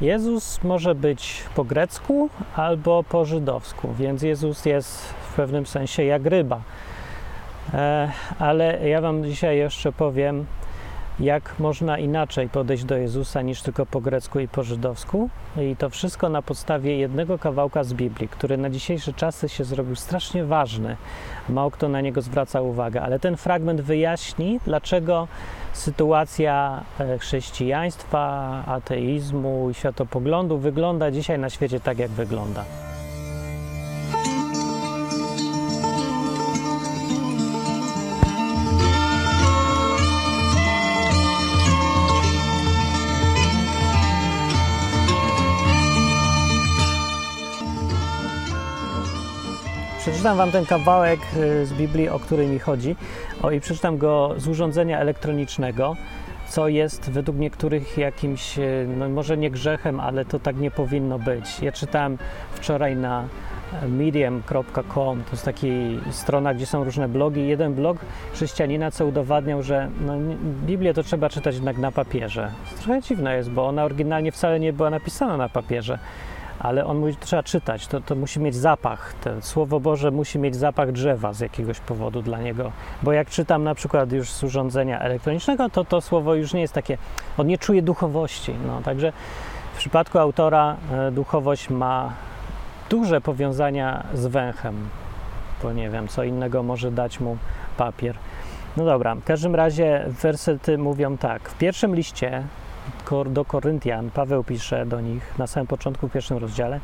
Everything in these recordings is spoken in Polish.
Jezus może być po grecku albo po żydowsku, więc Jezus jest w pewnym sensie jak ryba. E, ale ja Wam dzisiaj jeszcze powiem, jak można inaczej podejść do Jezusa niż tylko po grecku i po żydowsku. I to wszystko na podstawie jednego kawałka z Biblii, który na dzisiejsze czasy się zrobił strasznie ważny. Mało kto na niego zwraca uwagę, ale ten fragment wyjaśni, dlaczego sytuacja e, chrześcijaństwa, ateizmu i światopoglądu wygląda dzisiaj na świecie tak, jak wygląda. Przeczytam Wam ten kawałek y, z Biblii, o który mi chodzi. O, I przeczytam go z urządzenia elektronicznego, co jest według niektórych jakimś, y, no może nie grzechem, ale to tak nie powinno być. Ja czytałem wczoraj na medium.com, to jest taka strona, gdzie są różne blogi. Jeden blog chrześcijanina, co udowadniał, że no, Biblię to trzeba czytać jednak na papierze. Trochę dziwne jest, bo ona oryginalnie wcale nie była napisana na papierze ale on mówi, że trzeba czytać, to, to musi mieć zapach. To Słowo Boże musi mieć zapach drzewa z jakiegoś powodu dla niego. Bo jak czytam na przykład już z urządzenia elektronicznego, to to słowo już nie jest takie, on nie czuje duchowości. No, także w przypadku autora e, duchowość ma duże powiązania z węchem, bo nie wiem, co innego może dać mu papier. No dobra, w każdym razie wersety mówią tak. W pierwszym liście do Koryntian. Paweł pisze do nich na samym początku w pierwszym rozdziale.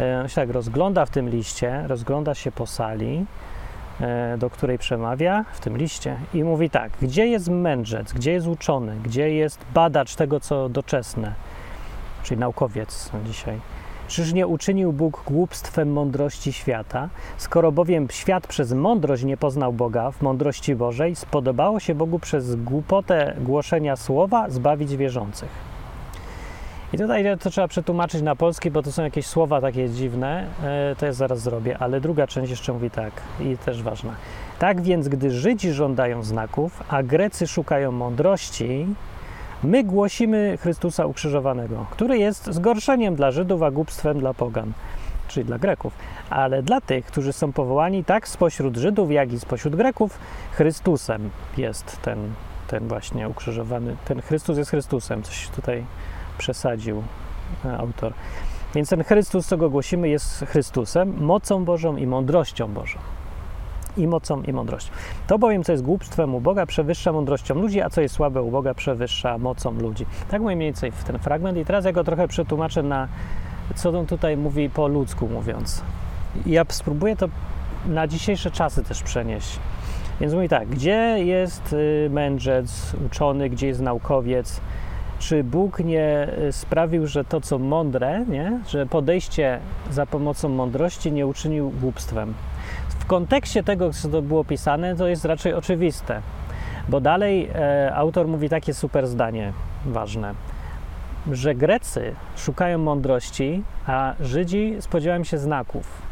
E, on się tak rozgląda w tym liście, rozgląda się po sali, e, do której przemawia w tym liście i mówi tak: Gdzie jest mędrzec, gdzie jest uczony, gdzie jest badacz tego, co doczesne, czyli naukowiec dzisiaj Czyż nie uczynił Bóg głupstwem mądrości świata? Skoro bowiem świat przez mądrość nie poznał Boga w mądrości Bożej, spodobało się Bogu przez głupotę głoszenia słowa zbawić wierzących. I tutaj to trzeba przetłumaczyć na polski, bo to są jakieś słowa takie dziwne, e, to ja zaraz zrobię, ale druga część jeszcze mówi tak i też ważna. Tak więc, gdy Żydzi żądają znaków, a Grecy szukają mądrości, My głosimy Chrystusa ukrzyżowanego, który jest zgorszeniem dla Żydów, a głupstwem dla pogan, czyli dla Greków. Ale dla tych, którzy są powołani tak spośród Żydów, jak i spośród Greków, Chrystusem jest ten, ten właśnie ukrzyżowany. Ten Chrystus jest Chrystusem, coś tutaj przesadził e, autor. Więc ten Chrystus, co go głosimy, jest Chrystusem, mocą Bożą i mądrością Bożą i mocą i mądrością. To bowiem, co jest głupstwem u Boga, przewyższa mądrością ludzi, a co jest słabe u Boga, przewyższa mocą ludzi. Tak mniej więcej w ten fragment i teraz ja go trochę przetłumaczę na, co on tutaj mówi po ludzku mówiąc. Ja spróbuję to na dzisiejsze czasy też przenieść. Więc mówi tak, gdzie jest y, mędrzec, uczony, gdzie jest naukowiec, czy Bóg nie y, sprawił, że to, co mądre, nie? że podejście za pomocą mądrości nie uczynił głupstwem w kontekście tego, co to było pisane, to jest raczej oczywiste, bo dalej e, autor mówi takie super zdanie ważne, że Grecy szukają mądrości, a Żydzi spodziewają się znaków.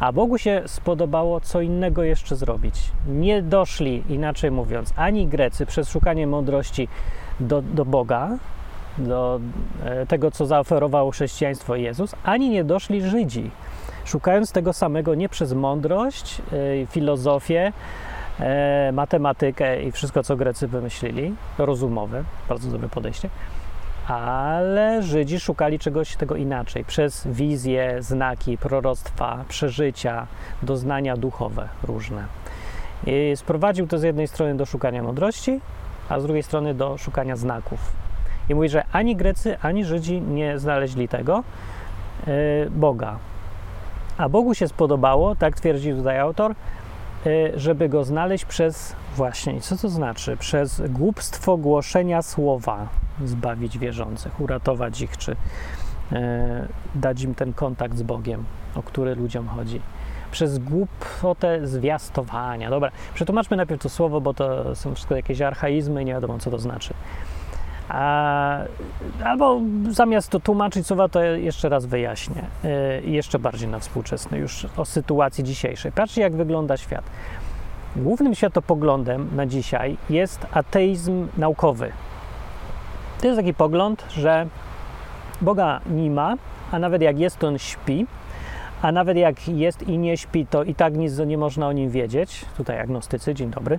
A Bogu się spodobało co innego jeszcze zrobić. Nie doszli, inaczej mówiąc, ani Grecy przez szukanie mądrości do, do Boga, do e, tego, co zaoferowało chrześcijaństwo Jezus, ani nie doszli Żydzi szukając tego samego nie przez mądrość, y, filozofię, e, matematykę i wszystko, co Grecy wymyślili, rozumowe, bardzo dobre podejście, ale Żydzi szukali czegoś tego inaczej, przez wizje, znaki, proroctwa, przeżycia, doznania duchowe różne. I sprowadził to z jednej strony do szukania mądrości, a z drugiej strony do szukania znaków. I mówi, że ani Grecy, ani Żydzi nie znaleźli tego y, Boga, a Bogu się spodobało, tak twierdzi tutaj autor, y, żeby go znaleźć przez właśnie, co to znaczy? Przez głupstwo głoszenia słowa zbawić wierzących, uratować ich, czy e, dać im ten kontakt z Bogiem, o który ludziom chodzi. Przez głupotę zwiastowania. Dobra, przetłumaczmy najpierw to słowo, bo to są wszystko jakieś archaizmy i nie wiadomo, co to znaczy. Albo zamiast to tłumaczyć słowa, to jeszcze raz wyjaśnię. I jeszcze bardziej na współczesny, już o sytuacji dzisiejszej. Patrzcie, jak wygląda świat. Głównym światopoglądem na dzisiaj jest ateizm naukowy. To jest taki pogląd, że Boga nie ma, a nawet jak jest, to on śpi, a nawet jak jest i nie śpi, to i tak nic nie można o nim wiedzieć. Tutaj agnostycy, dzień dobry.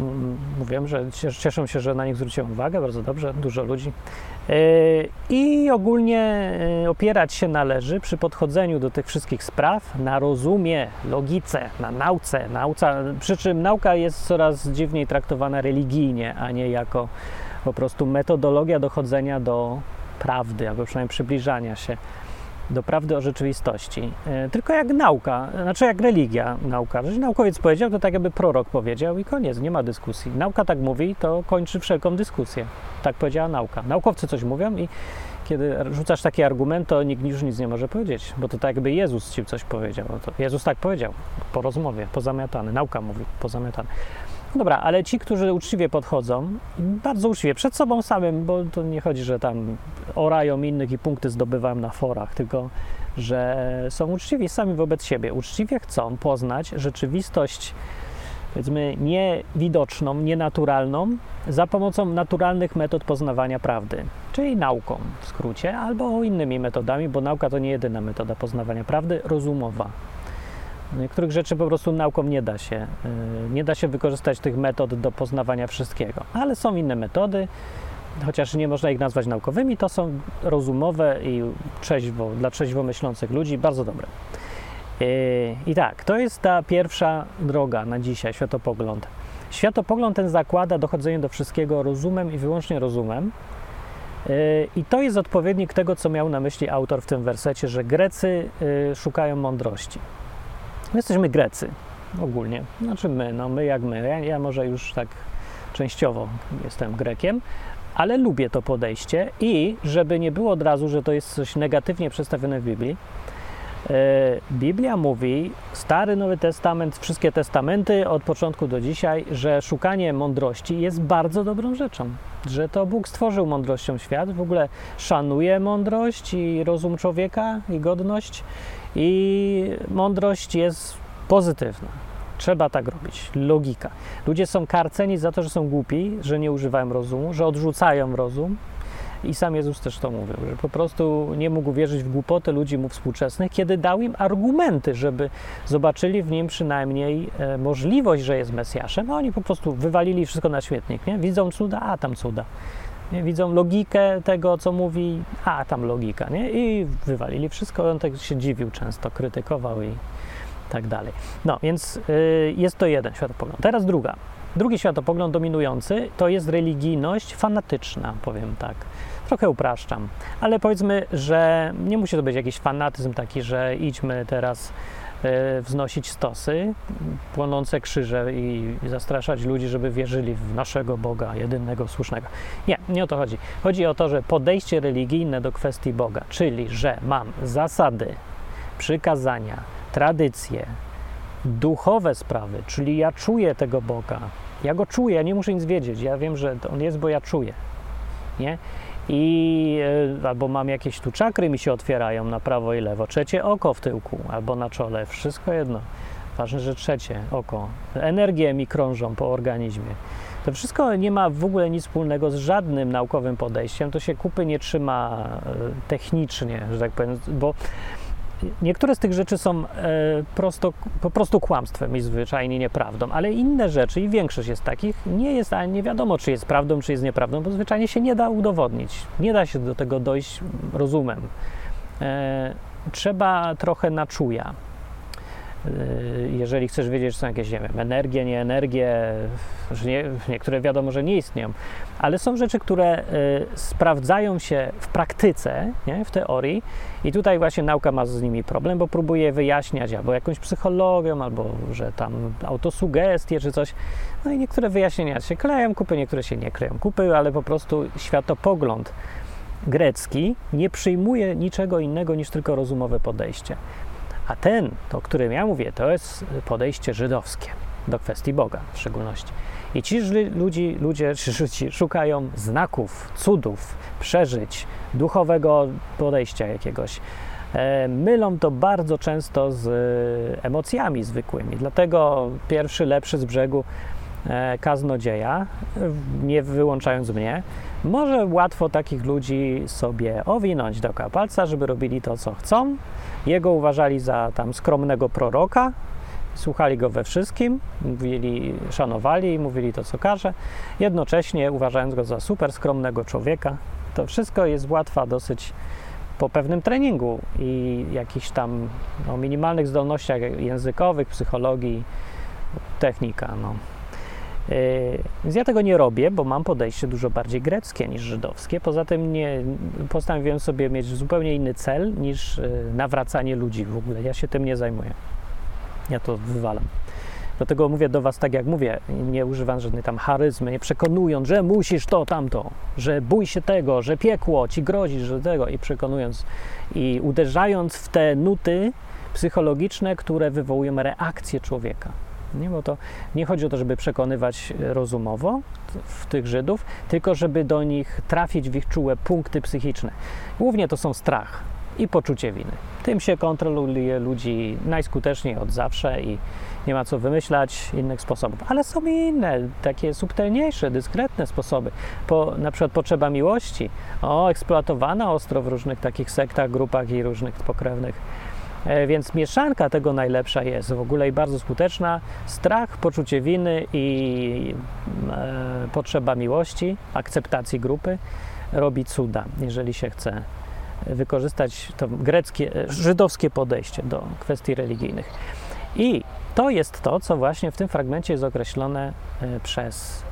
Mm, mówiłem, że cieszą się, że na nich zwróciłem uwagę, bardzo dobrze, dużo ludzi. E, I ogólnie e, opierać się należy przy podchodzeniu do tych wszystkich spraw na rozumie, logice, na nauce. Nauca, przy czym nauka jest coraz dziwniej traktowana religijnie, a nie jako po prostu metodologia dochodzenia do prawdy, albo przynajmniej przybliżania się do prawdy o rzeczywistości. E, tylko jak nauka, znaczy jak religia, nauka. Jeżeli naukowiec powiedział, to tak jakby prorok powiedział i koniec, nie ma dyskusji. Nauka tak mówi, to kończy wszelką dyskusję. Tak powiedziała nauka. Naukowcy coś mówią i kiedy rzucasz taki argument, to nikt już nic nie może powiedzieć, bo to tak jakby Jezus ci coś powiedział. Jezus tak powiedział po rozmowie, pozamiatany. Nauka mówi, pozamiatany. Dobra, ale ci, którzy uczciwie podchodzą, bardzo uczciwie, przed sobą samym, bo to nie chodzi, że tam orają innych i punkty zdobywają na forach, tylko że są uczciwi sami wobec siebie. Uczciwie chcą poznać rzeczywistość, powiedzmy, niewidoczną, nienaturalną, za pomocą naturalnych metod poznawania prawdy, czyli nauką w skrócie, albo innymi metodami, bo nauka to nie jedyna metoda poznawania prawdy, rozumowa. Niektórych rzeczy po prostu nauką nie da się. Y, nie da się wykorzystać tych metod do poznawania wszystkiego, ale są inne metody, chociaż nie można ich nazwać naukowymi, to są rozumowe i trzeźwo, dla trzeźwo myślących ludzi bardzo dobre. Y, I tak, to jest ta pierwsza droga na dzisiaj, światopogląd. Światopogląd ten zakłada dochodzenie do wszystkiego rozumem i wyłącznie rozumem. Y, I to jest odpowiednik tego, co miał na myśli autor w tym wersecie, że Grecy szukają mądrości. My jesteśmy Grecy ogólnie. Znaczy my, no my jak my. Ja, ja może już tak częściowo jestem Grekiem, ale lubię to podejście i żeby nie było od razu, że to jest coś negatywnie przedstawione w Biblii, e, Biblia mówi, Stary Nowy Testament, wszystkie testamenty od początku do dzisiaj, że szukanie mądrości jest bardzo dobrą rzeczą. Że to Bóg stworzył mądrością świat, w ogóle szanuje mądrość i rozum człowieka i godność i mądrość jest pozytywna. Trzeba tak robić. Logika. Ludzie są karceni za to, że są głupi, że nie używają rozumu, że odrzucają rozum. I sam Jezus też to mówił, że po prostu nie mógł wierzyć w głupotę ludzi mu współczesnych, kiedy dał im argumenty, żeby zobaczyli w nim przynajmniej e, możliwość, że jest Mesjaszem, a oni po prostu wywalili wszystko na świetnik. Nie? Widzą cuda, a tam cuda. Nie? Widzą logikę tego, co mówi, a tam logika, nie? I wywalili wszystko. On tak się dziwił często, krytykował i tak dalej. No, więc y, jest to jeden światopogląd. Teraz druga. Drugi światopogląd dominujący to jest religijność fanatyczna, powiem tak. Trochę upraszczam, ale powiedzmy, że nie musi to być jakiś fanatyzm taki, że idźmy teraz wznosić stosy, płonące krzyże i zastraszać ludzi, żeby wierzyli w naszego Boga, jedynego słusznego. Nie, nie o to chodzi. Chodzi o to, że podejście religijne do kwestii Boga, czyli że mam zasady, przykazania, tradycje, duchowe sprawy, czyli ja czuję tego Boga. Ja go czuję, ja nie muszę nic wiedzieć. Ja wiem, że on jest, bo ja czuję. Nie? I e, albo mam jakieś tu czakry mi się otwierają na prawo i lewo, trzecie oko w tyłku albo na czole, wszystko jedno. Ważne, że trzecie oko. Energie mi krążą po organizmie. To wszystko nie ma w ogóle nic wspólnego z żadnym naukowym podejściem. To się kupy nie trzyma e, technicznie, że tak powiem, bo Niektóre z tych rzeczy są e, prosto, po prostu kłamstwem i zwyczajnie nieprawdą, ale inne rzeczy i większość jest takich, nie jest, a nie wiadomo, czy jest prawdą, czy jest nieprawdą, bo zwyczajnie się nie da udowodnić. Nie da się do tego dojść rozumem. E, trzeba trochę na czuja. E, jeżeli chcesz wiedzieć, czy są jakieś, nie wiem, energie, nie energie, że nie, niektóre wiadomo, że nie istnieją, ale są rzeczy, które sprawdzają się w praktyce, nie, w teorii i tutaj właśnie nauka ma z nimi problem, bo próbuje wyjaśniać albo jakąś psychologią, albo że tam autosugestie czy coś. No i niektóre wyjaśnienia się kleją kupy, niektóre się nie kleją kupy, ale po prostu światopogląd grecki nie przyjmuje niczego innego niż tylko rozumowe podejście. A ten, o którym ja mówię, to jest podejście żydowskie do kwestii Boga w szczególności. I ci ludzi, ludzie szukają znaków, cudów, przeżyć, duchowego podejścia jakiegoś. E, mylą to bardzo często z emocjami zwykłymi. Dlatego pierwszy lepszy z brzegu e, kaznodzieja, nie wyłączając mnie, może łatwo takich ludzi sobie owinąć do palca, żeby robili to, co chcą. Jego uważali za tam skromnego proroka, słuchali go we wszystkim, mówili, szanowali, mówili to, co każe, jednocześnie uważając go za super skromnego człowieka. To wszystko jest łatwa dosyć po pewnym treningu i jakichś tam no, minimalnych zdolnościach językowych, psychologii, technika. No. Yy, więc ja tego nie robię, bo mam podejście dużo bardziej greckie niż żydowskie. Poza tym nie, postanowiłem sobie mieć zupełnie inny cel niż yy, nawracanie ludzi w ogóle. Ja się tym nie zajmuję. Ja to wywalam. Dlatego mówię do Was tak, jak mówię, nie używam żadnej tam charyzmy, nie przekonując, że musisz to, tamto, że bój się tego, że piekło ci grozi, że tego i przekonując i uderzając w te nuty psychologiczne, które wywołują reakcję człowieka. Nie, bo to nie chodzi o to, żeby przekonywać rozumowo w tych Żydów, tylko żeby do nich trafić w ich czułe punkty psychiczne. Głównie to są strach i poczucie winy. Tym się kontroluje ludzi najskuteczniej od zawsze i nie ma co wymyślać innych sposobów. Ale są inne, takie subtelniejsze, dyskretne sposoby. Po, na przykład potrzeba miłości, o, eksploatowana ostro w różnych takich sektach, grupach i różnych pokrewnych. E, więc mieszanka tego najlepsza jest w ogóle i bardzo skuteczna. Strach, poczucie winy i e, potrzeba miłości, akceptacji grupy robi cuda, jeżeli się chce wykorzystać to greckie, e, żydowskie podejście do kwestii religijnych. I to jest to, co właśnie w tym fragmencie jest określone e, przez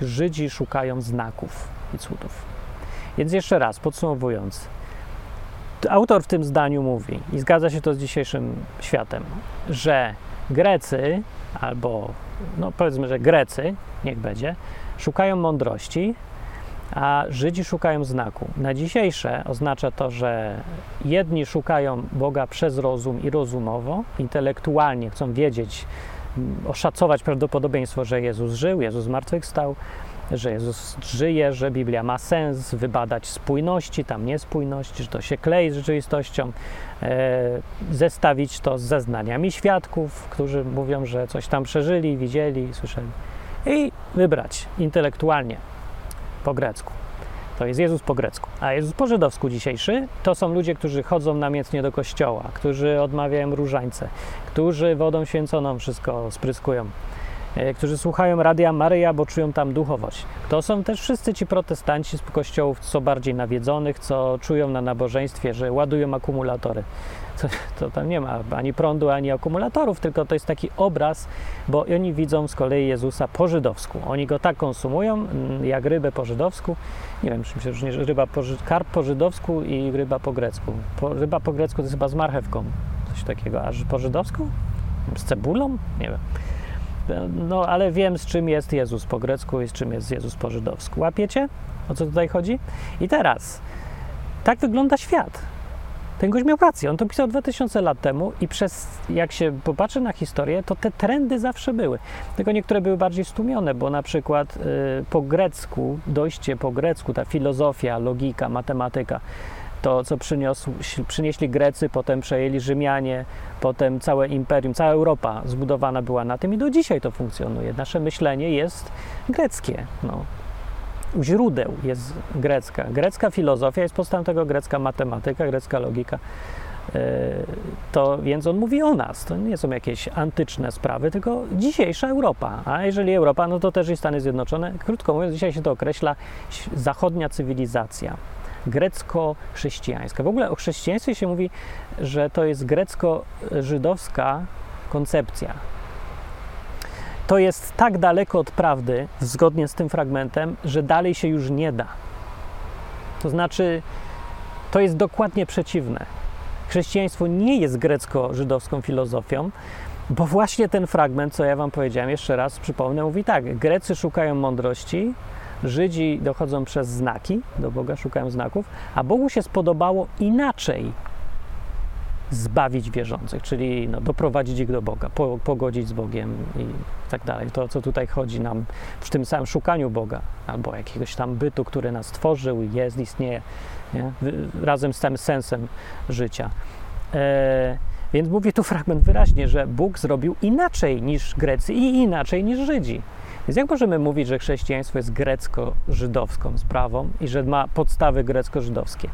Żydzi szukają znaków i cudów. Więc jeszcze raz, podsumowując, autor w tym zdaniu mówi, i zgadza się to z dzisiejszym światem, że Grecy, albo no powiedzmy, że Grecy, niech będzie, szukają mądrości, a Żydzi szukają znaku. Na dzisiejsze oznacza to, że jedni szukają Boga przez rozum i rozumowo, intelektualnie chcą wiedzieć, mm, oszacować prawdopodobieństwo, że Jezus żył, Jezus zmartwychwstał, że Jezus żyje, że Biblia ma sens, wybadać spójności, tam niespójność, że to się klei z rzeczywistością, e, zestawić to z zeznaniami świadków, którzy mówią, że coś tam przeżyli, widzieli, słyszeli i wybrać intelektualnie po grecku. To jest Jezus po grecku. A Jezus po żydowsku dzisiejszy to są ludzie, którzy chodzą namiętnie do kościoła, którzy odmawiają różańce, którzy wodą święconą wszystko spryskują, którzy słuchają Radia Maryja, bo czują tam duchowość. To są też wszyscy ci protestanci z kościołów, co bardziej nawiedzonych, co czują na nabożeństwie, że ładują akumulatory to, to tam nie ma ani prądu, ani akumulatorów, tylko to jest taki obraz, bo oni widzą z kolei Jezusa po żydowsku. Oni go tak konsumują, mm, jak rybę po żydowsku. Nie wiem, czym się różni ryba po, karp po żydowsku i ryba po grecku. Po, ryba po grecku to jest chyba z marchewką, coś takiego, a po żydowsku? Z cebulą? Nie wiem. No, ale wiem, z czym jest Jezus po grecku i z czym jest Jezus po żydowsku. Łapiecie, o co tutaj chodzi? I teraz, tak wygląda świat ten gość miał rację. On to pisał 2000 lat temu i przez, jak się popatrzy na historię, to te trendy zawsze były. Tylko niektóre były bardziej stłumione, bo na przykład y, po grecku, dojście po grecku, ta filozofia, logika, matematyka, to, co przyniosł, przynieśli Grecy, potem przejęli Rzymianie, potem całe imperium, cała Europa zbudowana była na tym i do dzisiaj to funkcjonuje. Nasze myślenie jest greckie. No u źródeł jest grecka. Grecka filozofia jest podstawą tego grecka matematyka, grecka logika. E, to więc on mówi o nas. To nie są jakieś antyczne sprawy, tylko dzisiejsza Europa. A jeżeli Europa, no to też i Stany Zjednoczone. Krótko mówiąc, dzisiaj się to określa zachodnia cywilizacja grecko-chrześcijańska. W ogóle o chrześcijaństwie się mówi, że to jest grecko-żydowska koncepcja to jest tak daleko od prawdy, zgodnie z tym fragmentem, że dalej się już nie da. To znaczy, to jest dokładnie przeciwne. Chrześcijaństwo nie jest grecko-żydowską filozofią, bo właśnie ten fragment, co ja Wam powiedziałem, jeszcze raz przypomnę, mówi tak: Grecy szukają mądrości, Żydzi dochodzą przez znaki do Boga, szukają znaków, a Bogu się spodobało inaczej zbawić wierzących, czyli no, doprowadzić ich do Boga, po, pogodzić z Bogiem i tak dalej. To, co tutaj chodzi nam w tym samym szukaniu Boga, albo jakiegoś tam bytu, który nas tworzył, jest, istnieje, nie? razem z tym sensem życia. E, więc mówię tu fragment wyraźnie, że Bóg zrobił inaczej niż Grecy i inaczej niż Żydzi. Więc jak możemy mówić, że chrześcijaństwo jest grecko-żydowską sprawą i że ma podstawy grecko-żydowskie?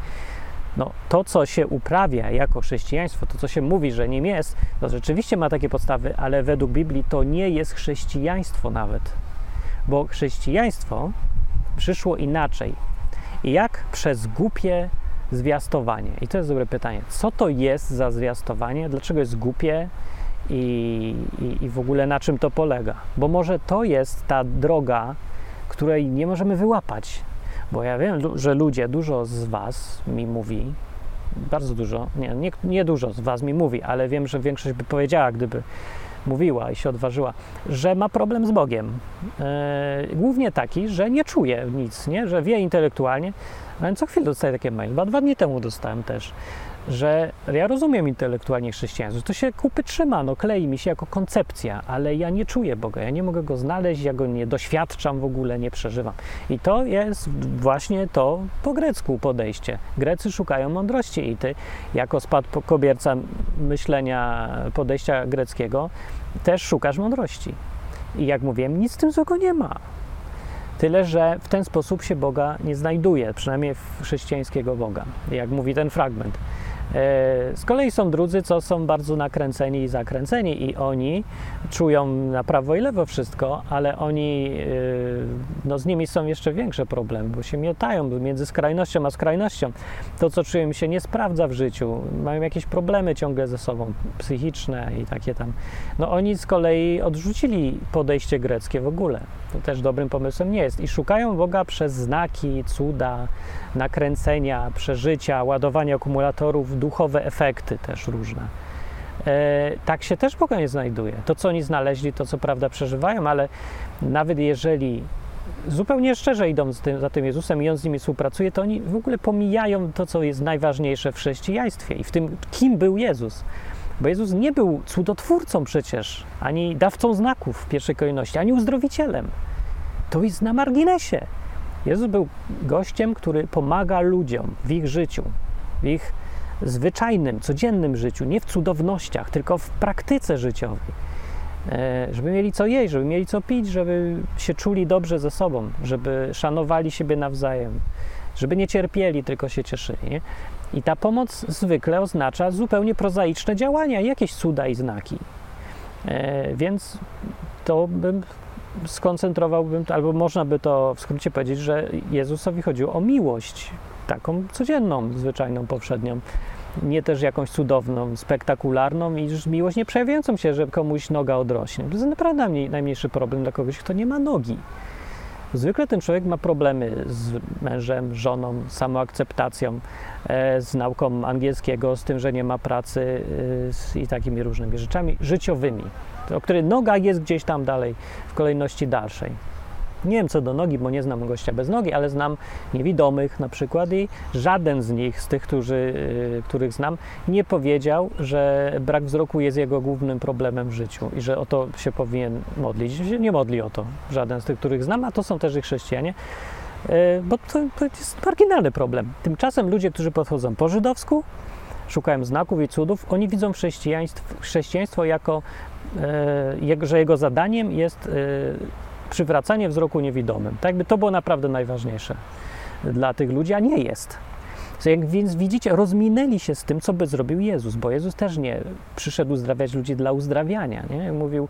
No, to, co się uprawia jako chrześcijaństwo, to, co się mówi, że nim jest, to rzeczywiście ma takie podstawy, ale według Biblii to nie jest chrześcijaństwo nawet. Bo chrześcijaństwo przyszło inaczej. I jak przez głupie zwiastowanie. I to jest dobre pytanie. Co to jest za zwiastowanie? Dlaczego jest głupie? I, i, I w ogóle na czym to polega? Bo może to jest ta droga, której nie możemy wyłapać. Bo ja wiem, że ludzie, dużo z Was mi mówi, bardzo dużo, nie, nie, nie dużo z Was mi mówi, ale wiem, że większość by powiedziała, gdyby mówiła i się odważyła, że ma problem z Bogiem. E, głównie taki, że nie czuje nic, nie? że wie intelektualnie, ale co chwilę dostaję takie maile. Dwa, dwa dni temu dostałem też, że ja rozumiem intelektualnie chrześcijaństwo, to się kupy trzyma, no klei mi się jako koncepcja, ale ja nie czuję Boga, ja nie mogę Go znaleźć, ja Go nie doświadczam w ogóle, nie przeżywam. I to jest właśnie to po grecku podejście. Grecy szukają mądrości i ty, jako spadkobierca myślenia, podejścia greckiego, też szukasz mądrości. I jak mówiłem, nic z tym złego nie ma. Tyle, że w ten sposób się Boga nie znajduje, przynajmniej chrześcijańskiego Boga, jak mówi ten fragment. E, z kolei są drudzy, co są bardzo nakręceni i zakręceni, i oni czują na prawo i lewo wszystko, ale oni, e, no z nimi są jeszcze większe problemy, bo się miotają między skrajnością a skrajnością. To, co czują, się nie sprawdza w życiu, mają jakieś problemy ciągle ze sobą, psychiczne i takie tam. No oni z kolei odrzucili podejście greckie w ogóle. To też dobrym pomysłem nie jest. I szukają Boga przez znaki, cuda, nakręcenia, przeżycia, ładowanie akumulatorów, duchowe efekty też różne. E, tak się też Boga nie znajduje. To, co oni znaleźli, to co prawda przeżywają, ale nawet jeżeli zupełnie szczerze idą tym, za tym Jezusem i on z nimi współpracuje, to oni w ogóle pomijają to, co jest najważniejsze w chrześcijaństwie i w tym, kim był Jezus. Bo Jezus nie był cudotwórcą przecież, ani dawcą znaków w pierwszej kolejności, ani uzdrowicielem. To jest na marginesie. Jezus był gościem, który pomaga ludziom w ich życiu, w ich zwyczajnym, codziennym życiu, nie w cudownościach, tylko w praktyce życiowej. E, żeby mieli co jeść, żeby mieli co pić, żeby się czuli dobrze ze sobą, żeby szanowali siebie nawzajem, żeby nie cierpieli, tylko się cieszyli. Nie? I ta pomoc zwykle oznacza zupełnie prozaiczne działania, jakieś cuda i znaki. E, więc to bym skoncentrowałbym, albo można by to w skrócie powiedzieć, że Jezusowi chodziło o miłość, taką codzienną, zwyczajną, powszednią. Nie też jakąś cudowną, spektakularną i miłość nie przejawiającą się, że komuś noga odrośnie. To jest naprawdę najmniejszy problem dla kogoś, kto nie ma nogi. Zwykle ten człowiek ma problemy z mężem, żoną, samoakceptacją, e, z nauką angielskiego, z tym, że nie ma pracy e, i takimi różnymi rzeczami życiowymi, o których noga jest gdzieś tam dalej w kolejności dalszej. Nie wiem co do nogi, bo nie znam gościa bez nogi, ale znam niewidomych na przykład i żaden z nich, z tych, którzy, y, których znam, nie powiedział, że brak wzroku jest jego głównym problemem w życiu i że o to się powinien modlić. Nie modli o to żaden z tych, których znam, a to są też i chrześcijanie, y, bo to, to jest marginalny problem. Tymczasem ludzie, którzy podchodzą po żydowsku, szukają znaków i cudów, oni widzą chrześcijaństwo, chrześcijaństwo jako, że jego zadaniem jest przywracanie wzroku niewidomym. Tak jakby to było naprawdę najważniejsze dla tych ludzi, a nie jest. Jak więc widzicie, rozminęli się z tym, co by zrobił Jezus, bo Jezus też nie przyszedł uzdrawiać ludzi dla uzdrawiania. Nie? Mówił,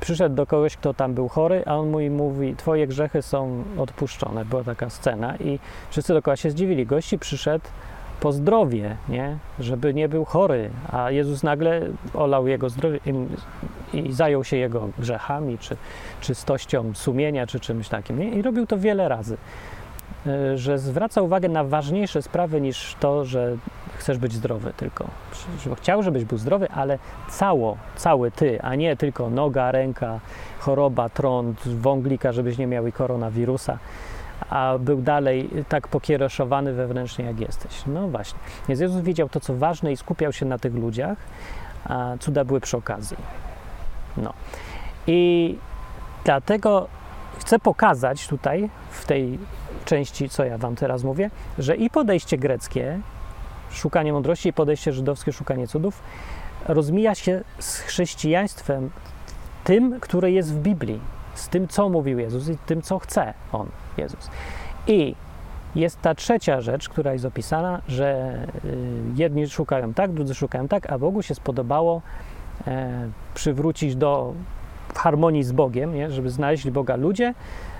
przyszedł do kogoś, kto tam był chory, a on mu mówi, twoje grzechy są odpuszczone. Była taka scena i wszyscy dookoła się zdziwili. Gości przyszedł po zdrowie, nie? żeby nie był chory, a Jezus nagle olał jego zdrowie i, zajął się jego grzechami, czy czystością sumienia, czy czymś takim. Nie? I robił to wiele razy, e, że zwraca uwagę na ważniejsze sprawy niż to, że chcesz być zdrowy tylko. Chciał, żebyś był zdrowy, ale cało, cały ty, a nie tylko noga, ręka, choroba, trąd, wąglika, żebyś nie miał i koronawirusa a był dalej tak pokiereszowany wewnętrznie, jak jesteś. No właśnie. Więc Jezus wiedział to, co ważne i skupiał się na tych ludziach, a cuda były przy okazji. No. I dlatego chcę pokazać tutaj, w tej części, co ja Wam teraz mówię, że i podejście greckie, szukanie mądrości, i podejście żydowskie, szukanie cudów, rozmija się z chrześcijaństwem tym, które jest w Biblii. z tym, co mówił Jezus i tym, co chce On, Jezus. I jest ta trzecia rzecz, która jest opisana, że y, jedni szukają tak, drudzy szukają tak, a Bogu się spodobało e, przywrócić do harmonii z Bogiem, nie? żeby znaleźli Boga ludzie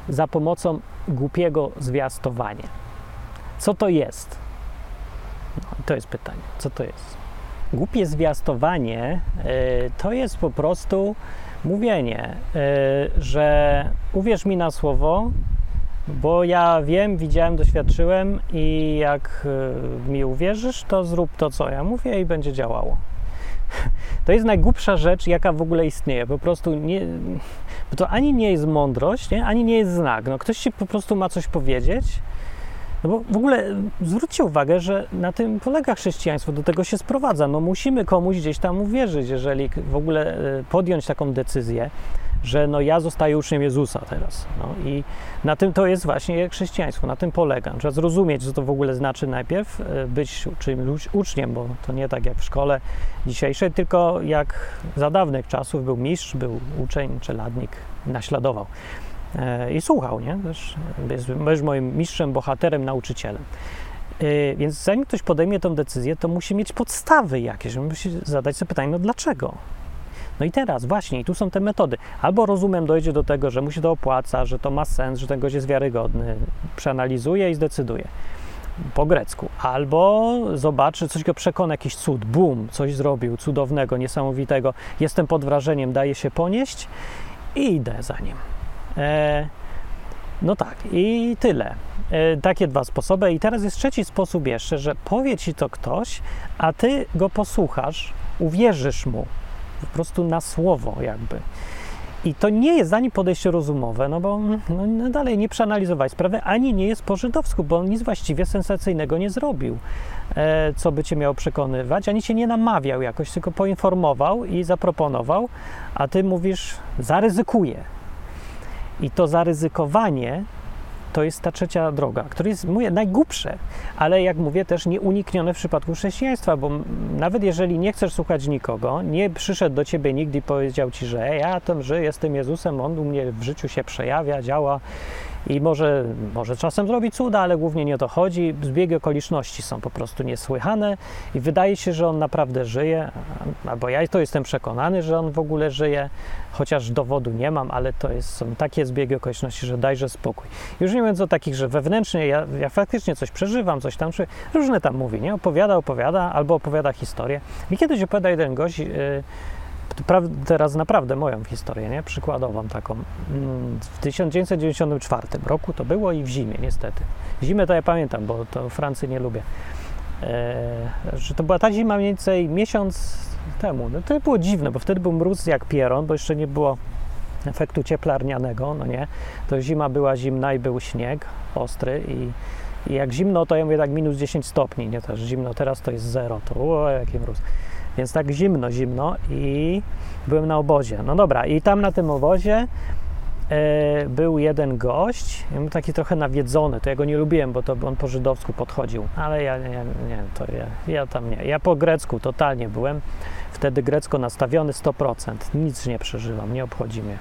za pomocą głupiego zwiastowania. Co to jest? No, to jest pytanie. Co to jest? Głupie zwiastowanie y, to jest po prostu mówienie, y, że uwierz mi na słowo, bo ja wiem, widziałem, doświadczyłem i jak y, mi uwierzysz, to zrób to, co ja mówię i będzie działało. To jest najgłupsza rzecz, jaka w ogóle istnieje. Po prostu nie, bo to ani nie jest mądrość, nie? ani nie jest znak. No, ktoś ci po prostu ma coś powiedzieć. No bo w ogóle zwróćcie uwagę, że na tym polega chrześcijaństwo, do tego się sprowadza. No musimy komuś gdzieś tam uwierzyć, jeżeli w ogóle y, podjąć taką decyzję, że no ja zostaję uczniem Jezusa teraz. No i na tym to jest właśnie chrześcijaństwo, na tym polega. Trzeba zrozumieć, co to w ogóle znaczy najpierw e, być czymś uczniem, bo to nie tak jak w szkole dzisiejszej, tylko jak za dawnych czasów był mistrz, był uczeń, czeladnik, naśladował e, i słuchał, nie? Też jest moim mistrzem, bohaterem, nauczycielem. E, więc zanim ktoś podejmie tę decyzję, to musi mieć podstawy jakieś, musi zadać sobie pytanie, no dlaczego? No i teraz właśnie, i tu są te metody. Albo rozumem dojdzie do tego, że mu się to opłaca, że to ma sens, że ten gość jest wiarygodny, przeanalizuje i zdecyduje po grecku. Albo zobaczy, coś go przekona, jakiś cud, bum, coś zrobił cudownego, niesamowitego. Jestem pod wrażeniem, daje się ponieść i idę za nim. E, no tak, i tyle. E, takie dwa sposoby. I teraz jest trzeci sposób jeszcze, że powie ci to ktoś, a ty go posłuchasz, uwierzysz mu, po prostu na słowo jakby. I to nie jest ani podejście rozumowe, no bo no, no dalej nie przeanalizować sprawy, ani nie jest po żydowsku, bo on nic właściwie sensacyjnego nie zrobił, e, co by cię miało przekonywać, ani cię nie namawiał jakoś, tylko poinformował i zaproponował, a ty mówisz, zaryzykuję. I to zaryzykowanie to jest ta trzecia droga, która jest, mówię, najgłupsze, ale jak mówię, też nieuniknione w przypadku chrześcijaństwa, bo nawet jeżeli nie chcesz słuchać nikogo, nie przyszedł do ciebie nikt i powiedział ci, że ja tam żyję, jestem Jezusem, on u mnie w życiu się przejawia, działa i może, może czasem zrobi cuda, ale głównie nie o to chodzi. Zbiegi okoliczności są po prostu niesłychane i wydaje się, że on naprawdę żyje, albo ja to jestem przekonany, że on w ogóle żyje, chociaż dowodu nie mam, ale to jest, są takie zbiegi okoliczności, że dajże spokój. Już nie mówiąc o takich, że wewnętrznie ja, ja faktycznie coś przeżywam, coś tam, czy różne tam mówi, nie? Opowiada, opowiada, albo opowiada historię. Mi kiedyś opowiada jeden gość, yy, teraz naprawdę moją historię, nie? przykładową taką. Mm, w 1994 roku to było i w zimie, niestety. Zimę to ja pamiętam, bo to Francji nie lubię. E, że to była ta zima mniej więcej miesiąc temu. No to było dziwne, bo wtedy był mróz jak pieron, bo jeszcze nie było efektu cieplarnianego, no nie. To zima była zimna i był śnieg ostry i, i jak zimno, to ja mówię tak minus 10 stopni, nie też zimno, teraz to jest zero, to o, jaki mróz. Więc tak zimno, zimno i byłem na obozie. No dobra, i tam na tym obozie e, był jeden gość, taki trochę nawiedzony, to ja go nie lubiłem, bo to on po żydowsku podchodził, ale ja nie, nie to ja, ja tam nie. Ja po grecku totalnie byłem, wtedy grecko nastawiony 100%, nic nie przeżywam, nie obchodzi mnie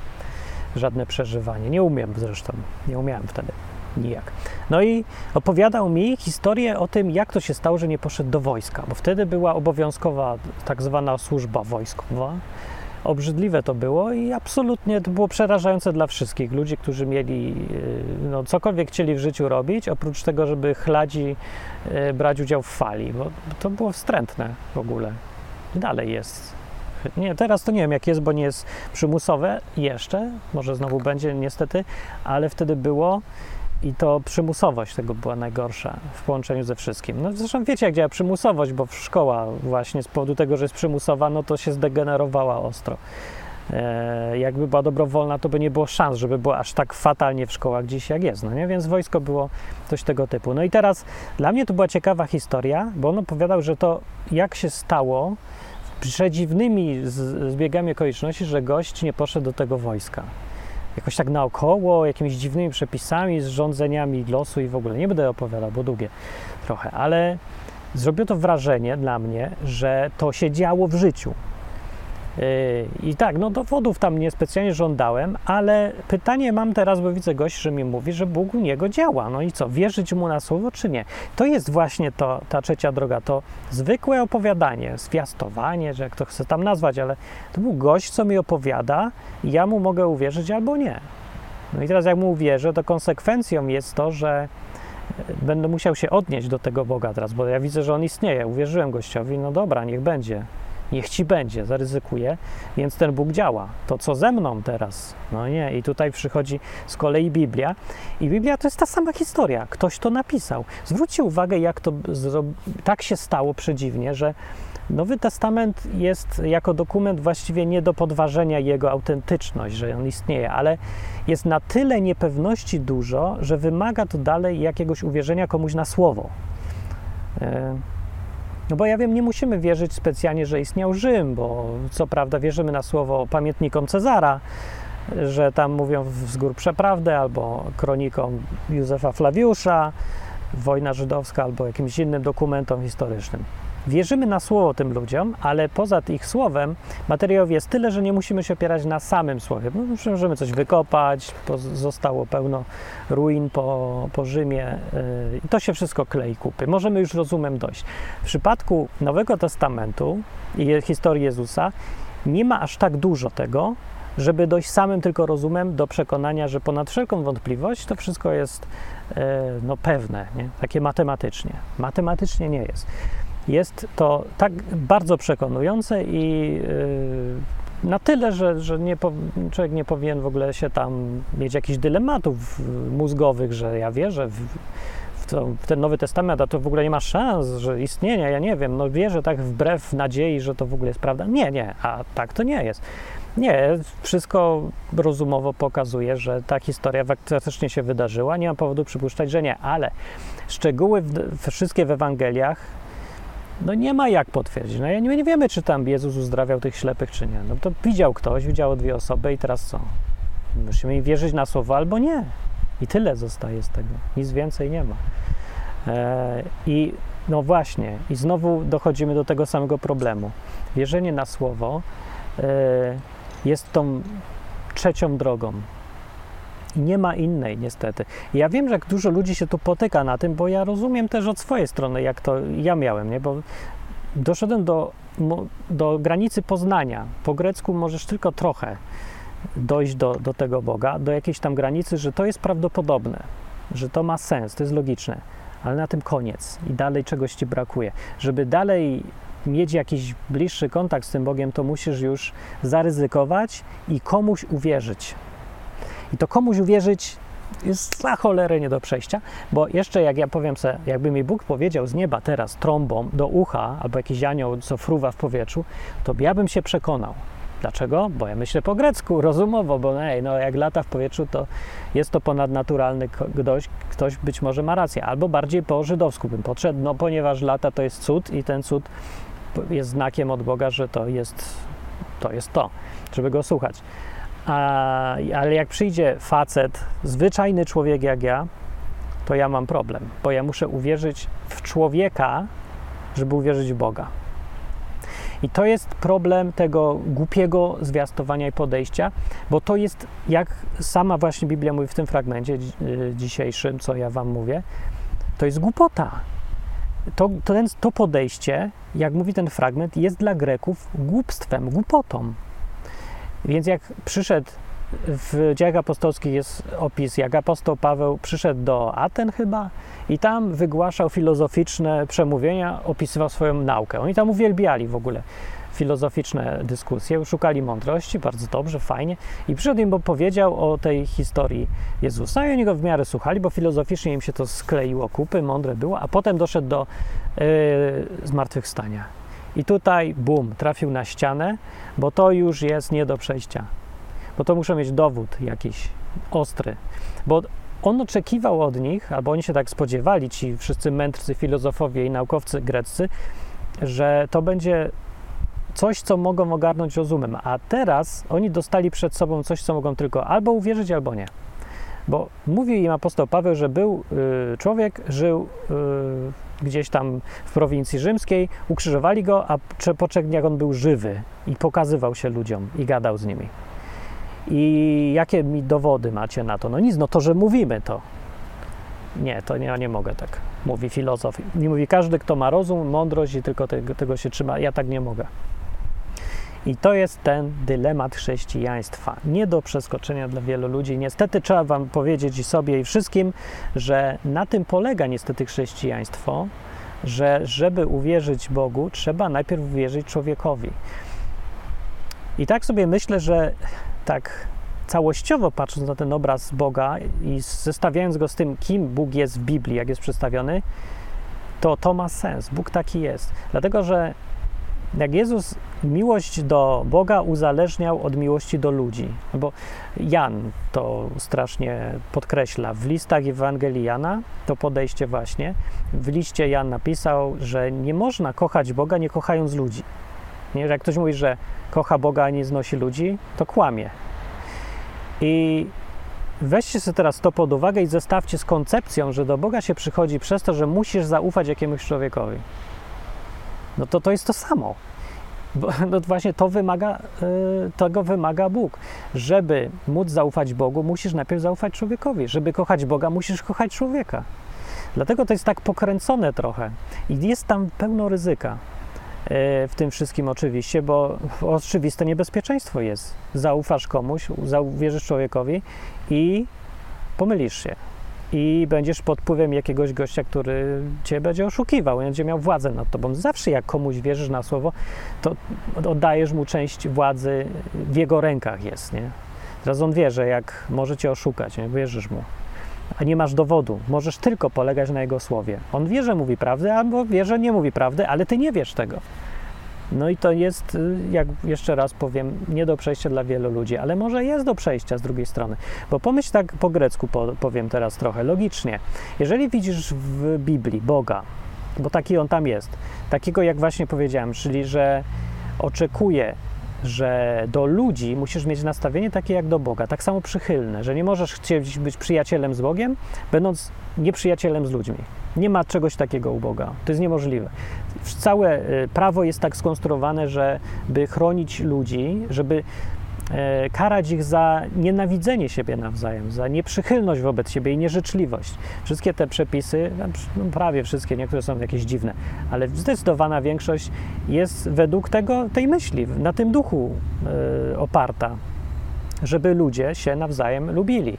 żadne przeżywanie. Nie umiem zresztą, nie umiałem wtedy nijak. No i opowiadał mi historię o tym, jak to się stało, że nie poszedł do wojska, bo wtedy była obowiązkowa tak zwana służba wojskowa. Obrzydliwe to było i absolutnie to było przerażające dla wszystkich ludzi, którzy mieli y, no, cokolwiek chcieli w życiu robić, oprócz tego, żeby chladzi y, brać udział w fali, bo to było wstrętne w ogóle. Dalej jest. Nie, teraz to nie wiem jak jest, bo nie jest przymusowe jeszcze, może znowu będzie niestety, ale wtedy było i to przymusowość tego była najgorsza w połączeniu ze wszystkim. No zresztą wiecie, jak działa przymusowość, bo szkoła właśnie z powodu tego, że jest przymusowa, no to się zdegenerowała ostro. E, jakby była dobrowolna, to by nie było szans, żeby było aż tak fatalnie w szkołach dziś, jak jest. No nie? Więc wojsko było coś tego typu. No i teraz dla mnie to była ciekawa historia, bo on opowiadał, że to jak się stało przedziwnymi zbiegami okoliczności, że gość nie poszedł do tego wojska jakoś tak naokoło, jakimiś dziwnymi przepisami, z rządzeniami losu i w ogóle. Nie będę opowiadał, bo długie trochę, ale zrobiło to wrażenie dla mnie, że to się działo w życiu. Yy, I tak, no dowodów tam niespecjalnie żądałem, ale pytanie mam teraz, bo widzę gość, że mi mówi, że Bóg u niego działa. No i co, wierzyć mu na słowo, czy nie? To jest właśnie to, ta trzecia droga, to zwykłe opowiadanie, zwiastowanie, że jak to chce tam nazwać, ale to był gość, co mi opowiada i ja mu mogę uwierzyć albo nie. No i teraz jak mu uwierzę, to konsekwencją jest to, że będę musiał się odnieść do tego Boga teraz, bo ja widzę, że on istnieje. Uwierzyłem gościowi, no dobra, niech będzie. Niech ci będzie, zaryzykuję, więc ten Bóg działa. To co ze mną teraz? No nie, i tutaj przychodzi z kolei Biblia. I Biblia to jest ta sama historia. Ktoś to napisał. Zwróćcie uwagę, jak to tak się stało przedziwnie, że Nowy Testament jest jako dokument właściwie nie do podważenia jego autentyczność, że on istnieje, ale jest na tyle niepewności dużo, że wymaga to dalej jakiegoś uwierzenia komuś na słowo. E, no bo ja wiem, nie musimy wierzyć specjalnie, że istniał Rzym, bo co prawda wierzymy na słowo pamiętnikom Cezara, że tam mówią z gór przeprawdę, albo kronikom Józefa Flawiusza, wojna żydowska, albo jakimś innym dokumentom historycznym. Wierzymy na słowo tym ludziom, ale poza ich słowem materiałów jest tyle, że nie musimy się opierać na samym słowie. No, możemy coś wykopać, zostało pełno ruin po, po Rzymie yy, i to się wszystko klei kupy. Możemy już rozumem dojść. W przypadku Nowego Testamentu i historii Jezusa nie ma aż tak dużo tego, żeby dojść samym tylko rozumem do przekonania, że ponad wszelką wątpliwość to wszystko jest yy, no, pewne, nie? takie matematycznie. Matematycznie nie jest. Jest to tak bardzo przekonujące i yy, na tyle, że, że nie człowiek nie powinien w ogóle się tam mieć jakichś dylematów mózgowych, że ja wierzę w, w, to, w ten Nowy Testament, a to w ogóle nie ma szans, że istnienia, ja nie wiem, no wierzę tak wbrew nadziei, że to w ogóle jest prawda. Nie, nie, a tak to nie jest. Nie, wszystko rozumowo pokazuje, że ta historia faktycznie się wydarzyła. Nie mam powodu przypuszczać, że nie, ale szczegóły w, wszystkie w Ewangeliach no nie ma jak potwierdzić. No nie, nie wiemy, czy tam Jezus uzdrawiał tych ślepych, czy nie. No to widział ktoś, widziało dwie osoby i teraz co? Musimy im wierzyć na słowo albo nie. I tyle zostaje z tego. Nic więcej nie ma. E, I no właśnie, i znowu dochodzimy do tego samego problemu. Wierzenie na słowo e, jest tą trzecią drogą. Nie ma innej, niestety. ja wiem, że dużo ludzi się tu potyka na tym, bo ja rozumiem też od swojej strony, jak to ja miałem, nie? Bo doszedłem do, do granicy poznania. Po grecku możesz tylko trochę dojść do, do tego Boga, do jakiejś tam granicy, że to jest prawdopodobne, że to ma sens, to jest logiczne, ale na tym koniec i dalej czegoś ci brakuje. Żeby dalej mieć jakiś bliższy kontakt z tym Bogiem, to musisz już zaryzykować i komuś uwierzyć. I to komuś uwierzyć jest za cholerę nie do przejścia, bo jeszcze jak ja powiem sobie, jakby mi Bóg powiedział z nieba teraz trąbą do ucha, albo jakiś anioł, co fruwa w powietrzu, to ja bym się przekonał. Dlaczego? Bo ja myślę po grecku, rozumowo, bo ej, no jak lata w powietrzu, to jest to ponadnaturalny ktoś, ktoś być może ma rację. Albo bardziej po żydowsku bym podszedł, no ponieważ lata to jest cud i ten cud jest znakiem od Boga, że to jest to, jest to żeby go słuchać. A, ale jak przyjdzie facet, zwyczajny człowiek jak ja, to ja mam problem, bo ja muszę uwierzyć w człowieka, żeby uwierzyć w Boga. I to jest problem tego głupiego zwiastowania i podejścia, bo to jest, jak sama właśnie Biblia mówi w tym fragmencie y, dzisiejszym, co ja Wam mówię, to jest głupota. To, to, to podejście, jak mówi ten fragment, jest dla Greków głupstwem, głupotą. Więc jak przyszedł w dziejach apostolskich jest opis, jak apostoł Paweł przyszedł do Aten chyba i tam wygłaszał filozoficzne przemówienia, opisywał swoją naukę. Oni tam uwielbiali w ogóle filozoficzne dyskusje, szukali mądrości, bardzo dobrze, fajnie. I przyszedł im, bo powiedział o tej historii Jezusa i oni go w miarę słuchali, bo filozoficznie im się to skleiło kupy, mądre było, a potem doszedł do yy, zmartwychwstania. I tutaj, bum, trafił na ścianę, bo to już jest nie do przejścia. Bo to muszą mieć dowód jakiś ostry. Bo on oczekiwał od nich, albo oni się tak spodziewali, ci wszyscy mędrcy, filozofowie i naukowcy greccy, że to będzie coś, co mogą ogarnąć rozumem. A teraz oni dostali przed sobą coś, co mogą tylko albo uwierzyć, albo nie. Bo mówił im apostoł Paweł, że był y, człowiek, żył y, gdzieś tam w prowincji rzymskiej, ukrzyżowali go, a po trzech dniach on był żywy i pokazywał się ludziom i gadał z nimi. I jakie mi dowody macie na to? No nic, no to, że mówimy to. Nie, to ja nie mogę tak, mówi filozof. Nie mówi każdy, kto ma rozum, mądrość i tylko tego, tego się trzyma. Ja tak nie mogę. I to jest ten dylemat chrześcijaństwa. Nie do przeskoczenia dla wielu ludzi. Niestety trzeba Wam powiedzieć i sobie, i wszystkim, że na tym polega niestety chrześcijaństwo, że żeby uwierzyć Bogu, trzeba najpierw uwierzyć człowiekowi. I tak sobie myślę, że tak całościowo patrząc na ten obraz Boga i zestawiając go z tym, kim Bóg jest w Biblii, jak jest przedstawiony, to to ma sens. Bóg taki jest. Dlatego, że jak Jezus miłość do Boga uzależniał od miłości do ludzi, bo Jan to strasznie podkreśla. W listach Ewangelii Jana to podejście właśnie. W liście Jan napisał, że nie można kochać Boga nie kochając ludzi. Nie? Jak ktoś mówi, że kocha Boga, a nie znosi ludzi, to kłamie. I weźcie sobie teraz to pod uwagę i zestawcie z koncepcją, że do Boga się przychodzi przez to, że musisz zaufać jakiemuś człowiekowi. No to to jest to samo. Bo, no właśnie to wymaga, y, tego wymaga Bóg. Żeby móc zaufać Bogu, musisz najpierw zaufać człowiekowi. Żeby kochać Boga, musisz kochać człowieka. Dlatego to jest tak pokręcone trochę i jest tam pełno ryzyka. E, w tym wszystkim oczywiście, bo oczywiste niebezpieczeństwo jest. Zaufasz komuś, uwierzysz człowiekowi i pomylisz się. I będziesz pod wpływem jakiegoś gościa, który cię będzie oszukiwał, będzie miał władzę nad tobą. Zawsze jak komuś wierzysz na słowo, to oddajesz mu część władzy, w jego rękach jest, nie? Teraz on wie, że jak może cię oszukać, nie? wierzysz mu a nie masz dowodu. Możesz tylko polegać na jego słowie. On wie, że mówi prawdę, albo wie, że nie mówi prawdy, ale ty nie wiesz tego. No i to jest, y, jak jeszcze raz powiem, nie do przejścia dla wielu ludzi, ale może jest do przejścia z drugiej strony. Bo pomyśl tak po grecku, powiem teraz trochę logicznie. Jeżeli widzisz w Biblii Boga, bo taki on tam jest, takiego jak właśnie powiedziałem, czyli że oczekuje że do ludzi musisz mieć nastawienie takie jak do Boga, tak samo przychylne, że nie możesz chcieć być przyjacielem z Bogiem, będąc nieprzyjacielem z ludźmi. Nie ma czegoś takiego u Boga. To jest niemożliwe. Całe y, prawo jest tak skonstruowane, żeby chronić ludzi, żeby E, karać ich za nienawidzenie siebie nawzajem, za nieprzychylność wobec siebie i nieżyczliwość. Wszystkie te przepisy, no prawie wszystkie, niektóre są jakieś dziwne, ale zdecydowana większość jest według tego, tej myśli, na tym duchu y, oparta, żeby ludzie się nawzajem lubili.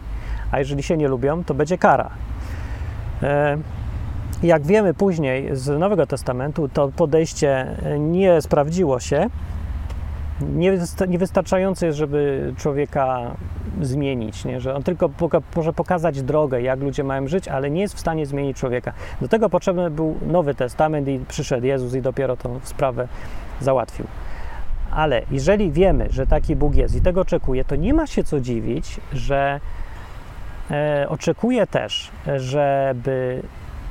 A jeżeli się nie lubią, to będzie kara. E, jak wiemy później z Nowego Testamentu, to podejście nie sprawdziło się, niewystarczające jest, żeby człowieka zmienić, nie? że on tylko może pokazać drogę, jak ludzie mają żyć, ale nie jest w stanie zmienić człowieka. Do tego potrzebny był Nowy Testament i przyszedł Jezus i dopiero tą sprawę załatwił. Ale jeżeli wiemy, że taki Bóg jest i tego oczekuje, to nie ma się co dziwić, że e, oczekuje też, żeby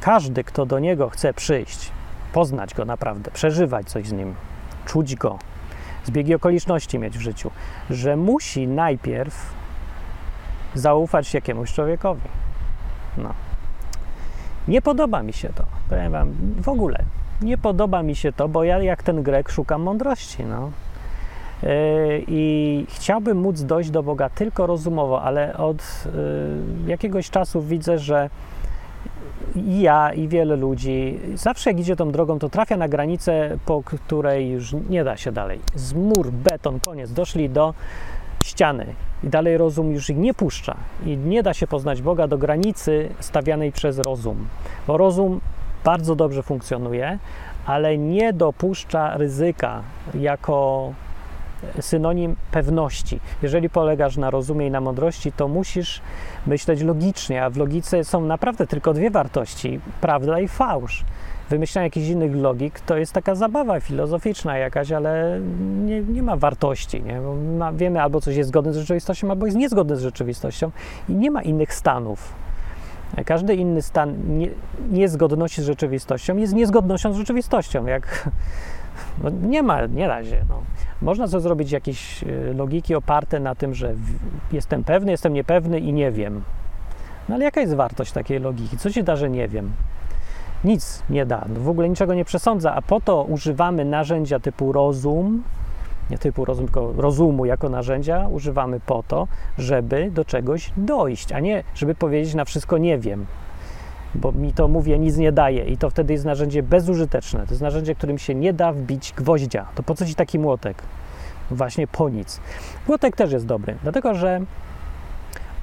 każdy, kto do Niego chce przyjść, poznać Go naprawdę, przeżywać coś z Nim, czuć Go, zbiegi okoliczności mieć w życiu, że musi najpierw zaufać jakiemuś człowiekowi. No. Nie podoba mi się to, powiem wam, w ogóle. Nie podoba mi się to, bo ja jak ten Grek szukam mądrości, no. Yy, I chciałbym móc dojść do Boga tylko rozumowo, ale od yy, jakiegoś czasu widzę, że i ja, i wiele ludzi, zawsze jak idzie tą drogą, to trafia na granicę, po której już nie da się dalej. Z mur, beton, koniec. Doszli do ściany i dalej rozum już ich nie puszcza. I nie da się poznać Boga do granicy stawianej przez rozum, bo rozum bardzo dobrze funkcjonuje, ale nie dopuszcza ryzyka jako synonim pewności. Jeżeli polegasz na rozumie i na mądrości, to musisz myśleć logicznie, a w logice są naprawdę tylko dwie wartości: prawda i fałsz. Wymyślanie jakichś innych logik to jest taka zabawa filozoficzna jakaś, ale nie, nie ma wartości. Nie? Ma, wiemy albo coś jest zgodne z rzeczywistością, albo jest niezgodne z rzeczywistością i nie ma innych stanów. Każdy inny stan nie, niezgodności z rzeczywistością jest niezgodnością z rzeczywistością. Jak, no nie ma, nie da się. No. Można to zrobić jakieś e, logiki oparte na tym, że jestem pewny, jestem niepewny i nie wiem. No ale jaka jest wartość takiej logiki? Co się da, że nie wiem? Nic nie da, w ogóle niczego nie przesądza, a po to używamy narzędzia typu rozum, nie typu rozum, tylko rozumu jako narzędzia używamy po to, żeby do czegoś dojść, a nie żeby powiedzieć na wszystko nie wiem, bo mi to mówię nic nie daje i to wtedy jest narzędzie bezużyteczne. To jest narzędzie, którym się nie da wbić gwoździa. To po co ci taki młotek? Właśnie po nic. Młotek też jest dobry, dlatego że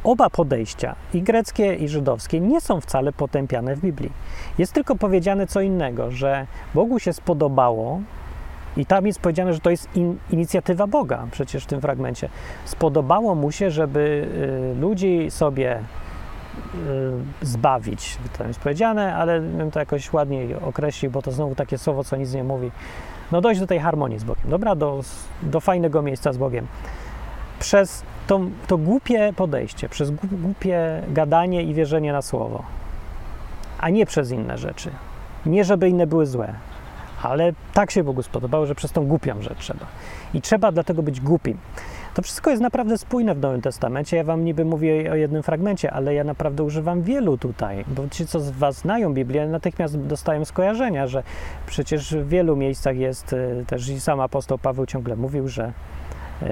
oba podejścia, i greckie, i żydowskie, nie są wcale potępiane w Biblii. Jest tylko powiedziane co innego, że Bogu się spodobało, i tam jest powiedziane, że to jest in, inicjatywa Boga, przecież w tym fragmencie. Spodobało mu się, żeby y, ludzi sobie zbawić. To jest powiedziane, ale bym to jakoś ładniej określił, bo to znowu takie słowo, co nic nie mówi. No dojść do tej harmonii z Bogiem, dobra? Do, do fajnego miejsca z Bogiem. Przez to, to głupie podejście, przez głupie gadanie i wierzenie na słowo, a nie przez inne rzeczy. Nie, żeby inne były złe, ale tak się Bogu spodobało, że przez tą głupią rzecz trzeba. I trzeba dlatego być głupim. To wszystko jest naprawdę spójne w Nowym Testamencie. Ja wam niby mówię o jednym fragmencie, ale ja naprawdę używam wielu tutaj, bo ci, co z was znają Biblię, natychmiast dostają skojarzenia, że przecież w wielu miejscach jest, y, też i sam apostoł Paweł ciągle mówił, że E,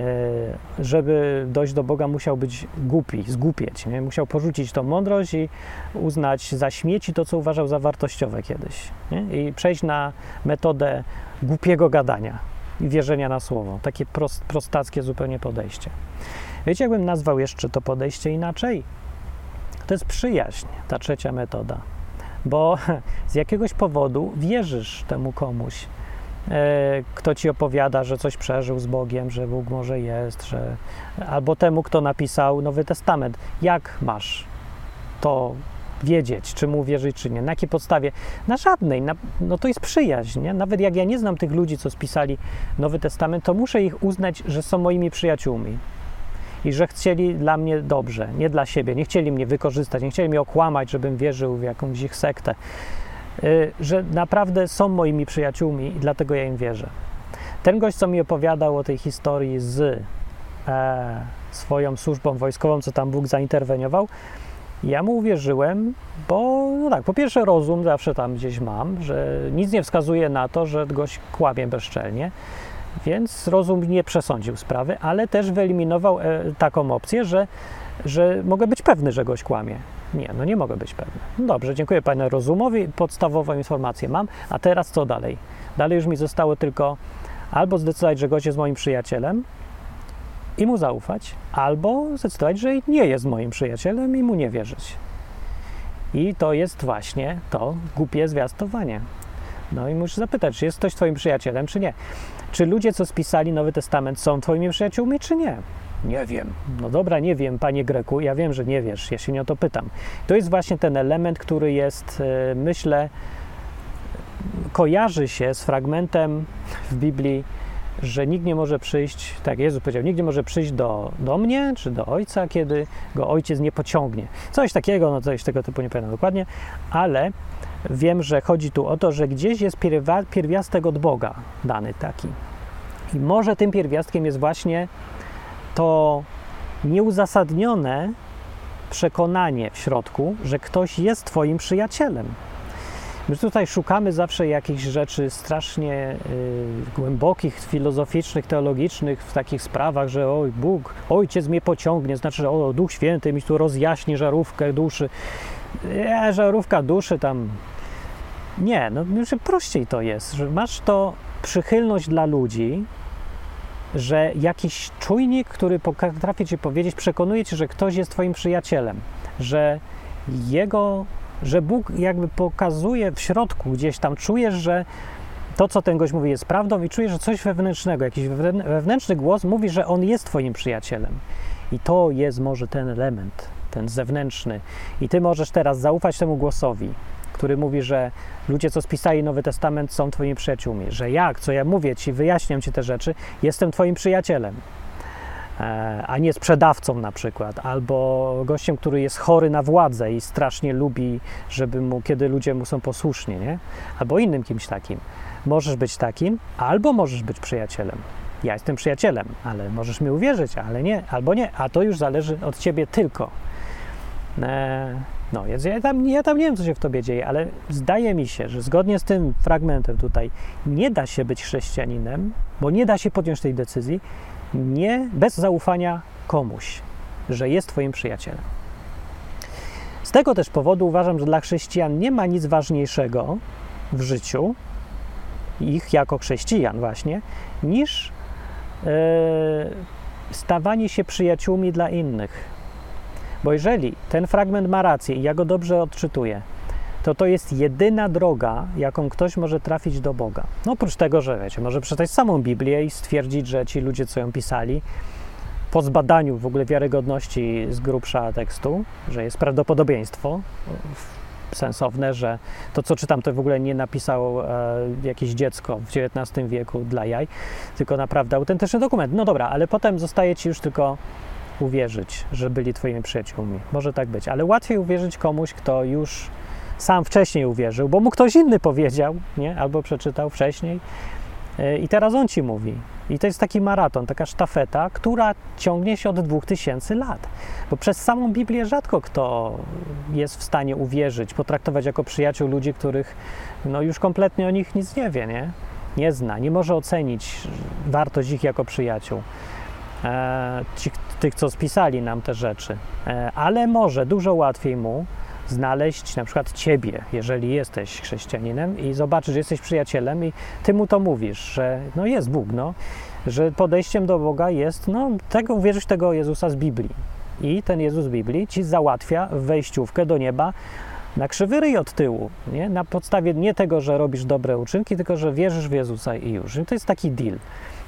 żeby dojść do Boga, musiał być głupi, zgłupieć. Nie? Musiał porzucić tą mądrość i uznać za śmieci to, co uważał za wartościowe kiedyś. Nie? I przejść na metodę głupiego gadania wierzenia na słowo. Takie prost, prostackie zupełnie podejście. Wiecie, jakbym nazwał jeszcze to podejście inaczej? To jest przyjaźń, ta trzecia metoda. Bo z jakiegoś powodu wierzysz temu komuś, E, kto ci opowiada, że coś przeżył z Bogiem, że Bóg może jest, że... albo temu, kto napisał Nowy Testament. Jak masz to wiedzieć, czy mu wierzyć, czy nie? Na jakiej podstawie? Na żadnej. Na, no to jest przyjaźń. Nie? Nawet jak ja nie znam tych ludzi, co spisali Nowy Testament, to muszę ich uznać, że są moimi przyjaciółmi i że chcieli dla mnie dobrze, nie dla siebie. Nie chcieli mnie wykorzystać, nie chcieli mnie okłamać, żebym wierzył w jakąś ich sektę. Y, że naprawdę są moimi przyjaciółmi i dlatego ja im wierzę. Ten gość, co mi opowiadał o tej historii z e, swoją służbą wojskową, co tam Bóg zainterweniował, ja mu uwierzyłem, bo no tak, po pierwsze rozum zawsze tam gdzieś mam, że nic nie wskazuje na to, że gość kłamie bezczelnie, więc rozum nie przesądził sprawy, ale też wyeliminował e, taką opcję, że, że mogę być pewny, że gość kłamie. Nie, no nie mogę być pewny. No dobrze, dziękuję Panie Rozumowi, podstawową informację mam, a teraz co dalej? Dalej już mi zostało tylko albo zdecydować, że gość jest moim przyjacielem i mu zaufać, albo zdecydować, że nie jest moim przyjacielem i mu nie wierzyć. I to jest właśnie to głupie zwiastowanie. No i musisz zapytać, czy jest ktoś Twoim przyjacielem, czy nie. Czy ludzie, co spisali Nowy Testament, są Twoimi przyjaciółmi, czy nie? Nie wiem. No dobra, nie wiem, panie Greku, ja wiem, że nie wiesz, ja się nie o to pytam. To jest właśnie ten element, który jest, e, myślę, kojarzy się z fragmentem w Biblii, że nikt nie może przyjść, tak Jezus powiedział, nikt nie może przyjść do, do mnie czy do Ojca, kiedy go Ojciec nie pociągnie. Coś takiego, no coś tego typu nie pamiętam dokładnie, ale wiem, że chodzi tu o to, że gdzieś jest pierwiastek od Boga dany taki. I może tym pierwiastkiem jest właśnie to nieuzasadnione przekonanie w środku, że ktoś jest Twoim przyjacielem. My tutaj szukamy zawsze jakichś rzeczy strasznie y, głębokich, filozoficznych, teologicznych w takich sprawach, że oj, Bóg, Ojciec mnie pociągnie, znaczy, że o, Duch Święty mi tu rozjaśni żarówkę duszy. E, żarówka duszy tam. Nie, no prościej to jest, że masz to przychylność dla ludzi, że jakiś czujnik, który potrafi ci powiedzieć, przekonuje cię, że ktoś jest twoim przyjacielem, że jego, że Bóg jakby pokazuje w środku gdzieś tam, czujesz, że to, co ten gość mówi, jest prawdą i czujesz, że coś wewnętrznego, jakiś wewnętrzny głos mówi, że on jest twoim przyjacielem. I to jest może ten element, ten zewnętrzny. I ty możesz teraz zaufać temu głosowi, który mówi, że ludzie, co spisali Nowy Testament, są Twoimi przyjaciółmi. Że jak, co ja mówię Ci, wyjaśniam Ci te rzeczy, jestem Twoim przyjacielem. E, a nie sprzedawcą na przykład, albo gościem, który jest chory na władzę i strasznie lubi, żeby mu, kiedy ludzie mu są posłuszni, nie? Albo innym kimś takim. Możesz być takim, albo możesz być przyjacielem. Ja jestem przyjacielem, ale możesz mi uwierzyć, ale nie, albo nie, a to już zależy od ciebie tylko. E, no, więc ja tam, ja tam nie wiem, co się w tobie dzieje, ale zdaje mi się, że zgodnie z tym fragmentem tutaj nie da się być chrześcijaninem, bo nie da się podjąć tej decyzji nie, bez zaufania komuś, że jest twoim przyjacielem. Z tego też powodu uważam, że dla chrześcijan nie ma nic ważniejszego w życiu, ich jako chrześcijan właśnie, niż e, stawanie się przyjaciółmi dla innych. Bo jeżeli ten fragment ma rację i ja go dobrze odczytuję, to to jest jedyna droga, jaką ktoś może trafić do Boga. No oprócz tego, że wiecie, może przeczytać samą Biblię i stwierdzić, że ci ludzie, co ją pisali, po zbadaniu w ogóle wiarygodności z grubsza tekstu, że jest prawdopodobieństwo sensowne, że to, co czytam, to w ogóle nie napisało e, jakieś dziecko w XIX wieku dla jaj, tylko naprawdę autentyczny dokument. No dobra, ale potem zostaje ci już tylko uwierzyć, że byli twoimi przyjaciółmi. Może tak być, ale łatwiej uwierzyć komuś, kto już sam wcześniej uwierzył, bo mu ktoś inny powiedział, nie? albo przeczytał wcześniej e, i teraz on ci mówi. I to jest taki maraton, taka sztafeta, która ciągnie się od 2000 lat. Bo przez samą Biblię rzadko kto jest w stanie uwierzyć, potraktować jako przyjaciół ludzi, których no już kompletnie o nich nic nie wie, nie? Nie zna, nie może ocenić wartość ich jako przyjaciół. E, ci, tych, co spisali nam te rzeczy. E, ale może dużo łatwiej mu znaleźć na przykład ciebie, jeżeli jesteś chrześcijaninem i zobaczysz, że jesteś przyjacielem i ty mu to mówisz, że no jest Bóg, no, że podejściem do Boga jest, no, tego, uwierzyć w tego Jezusa z Biblii. I ten Jezus z Biblii ci załatwia wejściówkę do nieba na krzywy ryj od tyłu, nie? na podstawie nie tego, że robisz dobre uczynki, tylko że wierzysz w Jezusa i już. I to jest taki deal,